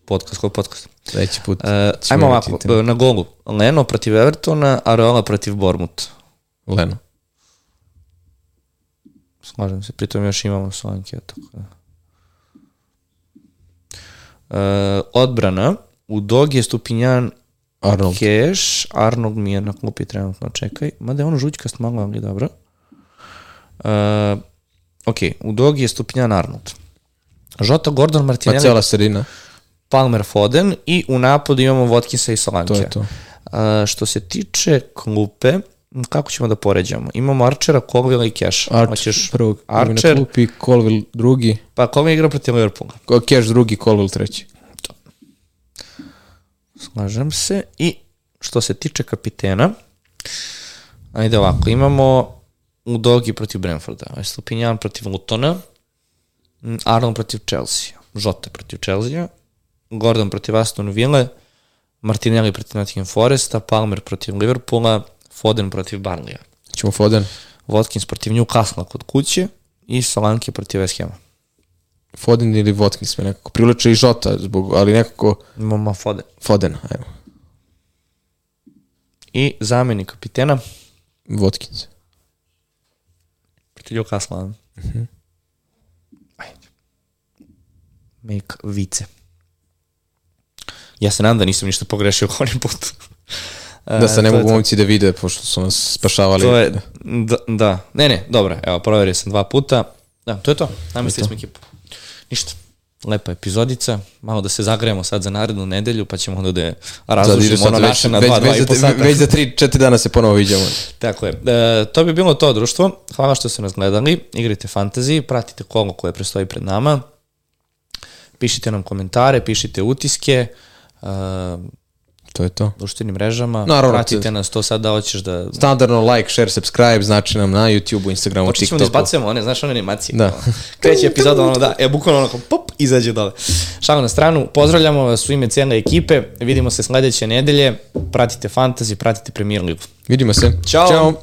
podcast kod podcast. Sledeći put. Uh, ajmo ovako, internet. na golu. Leno protiv Evertona, Areola protiv Bormut. Leno. Slažem se, pritom još imamo slanke. Tako da. Uh, odbrana, u dog je Stupinjan Arnold. Keš, Arnold mi je na klupi trenutno, čekaj. Mada je ono žućkast malo, ali dobro. Uh, ok, u dog je Stupinjan Arnold. Žota Gordon Martinelli. Pa cijela sredina. Palmer Foden i u napadu imamo Watkinsa i Solanke. To je to. Uh, što se tiče klupe, kako ćemo da poređamo? Imamo Archera, Colville i Cash. Archer Hoćeš prvog Archer, na klupi, Colville drugi. Pa Colville igra protiv Liverpoola. Cash drugi, Colville treći. To. Slažem se. I što se tiče kapitena, ajde ovako, imamo u Dogi protiv Brentforda, Stupinjan protiv Lutona, Arnold protiv Chelsea, Žota protiv Chelsea, Gordon protiv Aston Ville, Martinelli protiv Nottingham Foresta, Palmer protiv Liverpoola, Foden protiv Barnleya. Ćemo Foden. Watkins protiv Newcastle kod kuće i Solanke protiv West Hama. Foden ili Watkins me nekako privlače i Žota, zbog, ali nekako... Imamo Foden. Foden, evo. I zameni kapitena. Watkins. Protiv Newcastle. Mm -hmm. Ajde. Make vice. Ja se nadam da nisam ništa pogrešio ovim put. Da se E, ne mogu momci da vide, pošto su nas spašavali. To je, da, da, ne, ne, dobro, evo, proverio sam dva puta. Da, to je to, namestili smo ekipu. Ništa, lepa epizodica, malo da se zagrejemo sad za narednu nedelju, pa ćemo onda da sad ono naše na dva, dva i po sata. već za 3-4 dana se ponovo viđamo. Tako je. E, to bi bilo to, društvo. Hvala što ste nas gledali. Igrajte fantasy, pratite kolo koje prestoji pred nama. Pišite nam komentare, pišite utiske, uh, To je to. društvenim mrežama. Naravno, Pratite te- nas, to sad da hoćeš da... Standardno like, share, subscribe, znači nam na YouTube-u, Instagramu, Počet ćemo da TikToku. izbacujemo one, znaš, one animacije. Da. Ono, Kreće epizoda, ono da, e, bukvalno onako, pop, izađe dole. Šalim na stranu, pozdravljamo vas u ime cijele ekipe, vidimo se sledeće nedelje, pratite fantasy, pratite Premier Ligu. Vidimo se. Ćao. Ćao.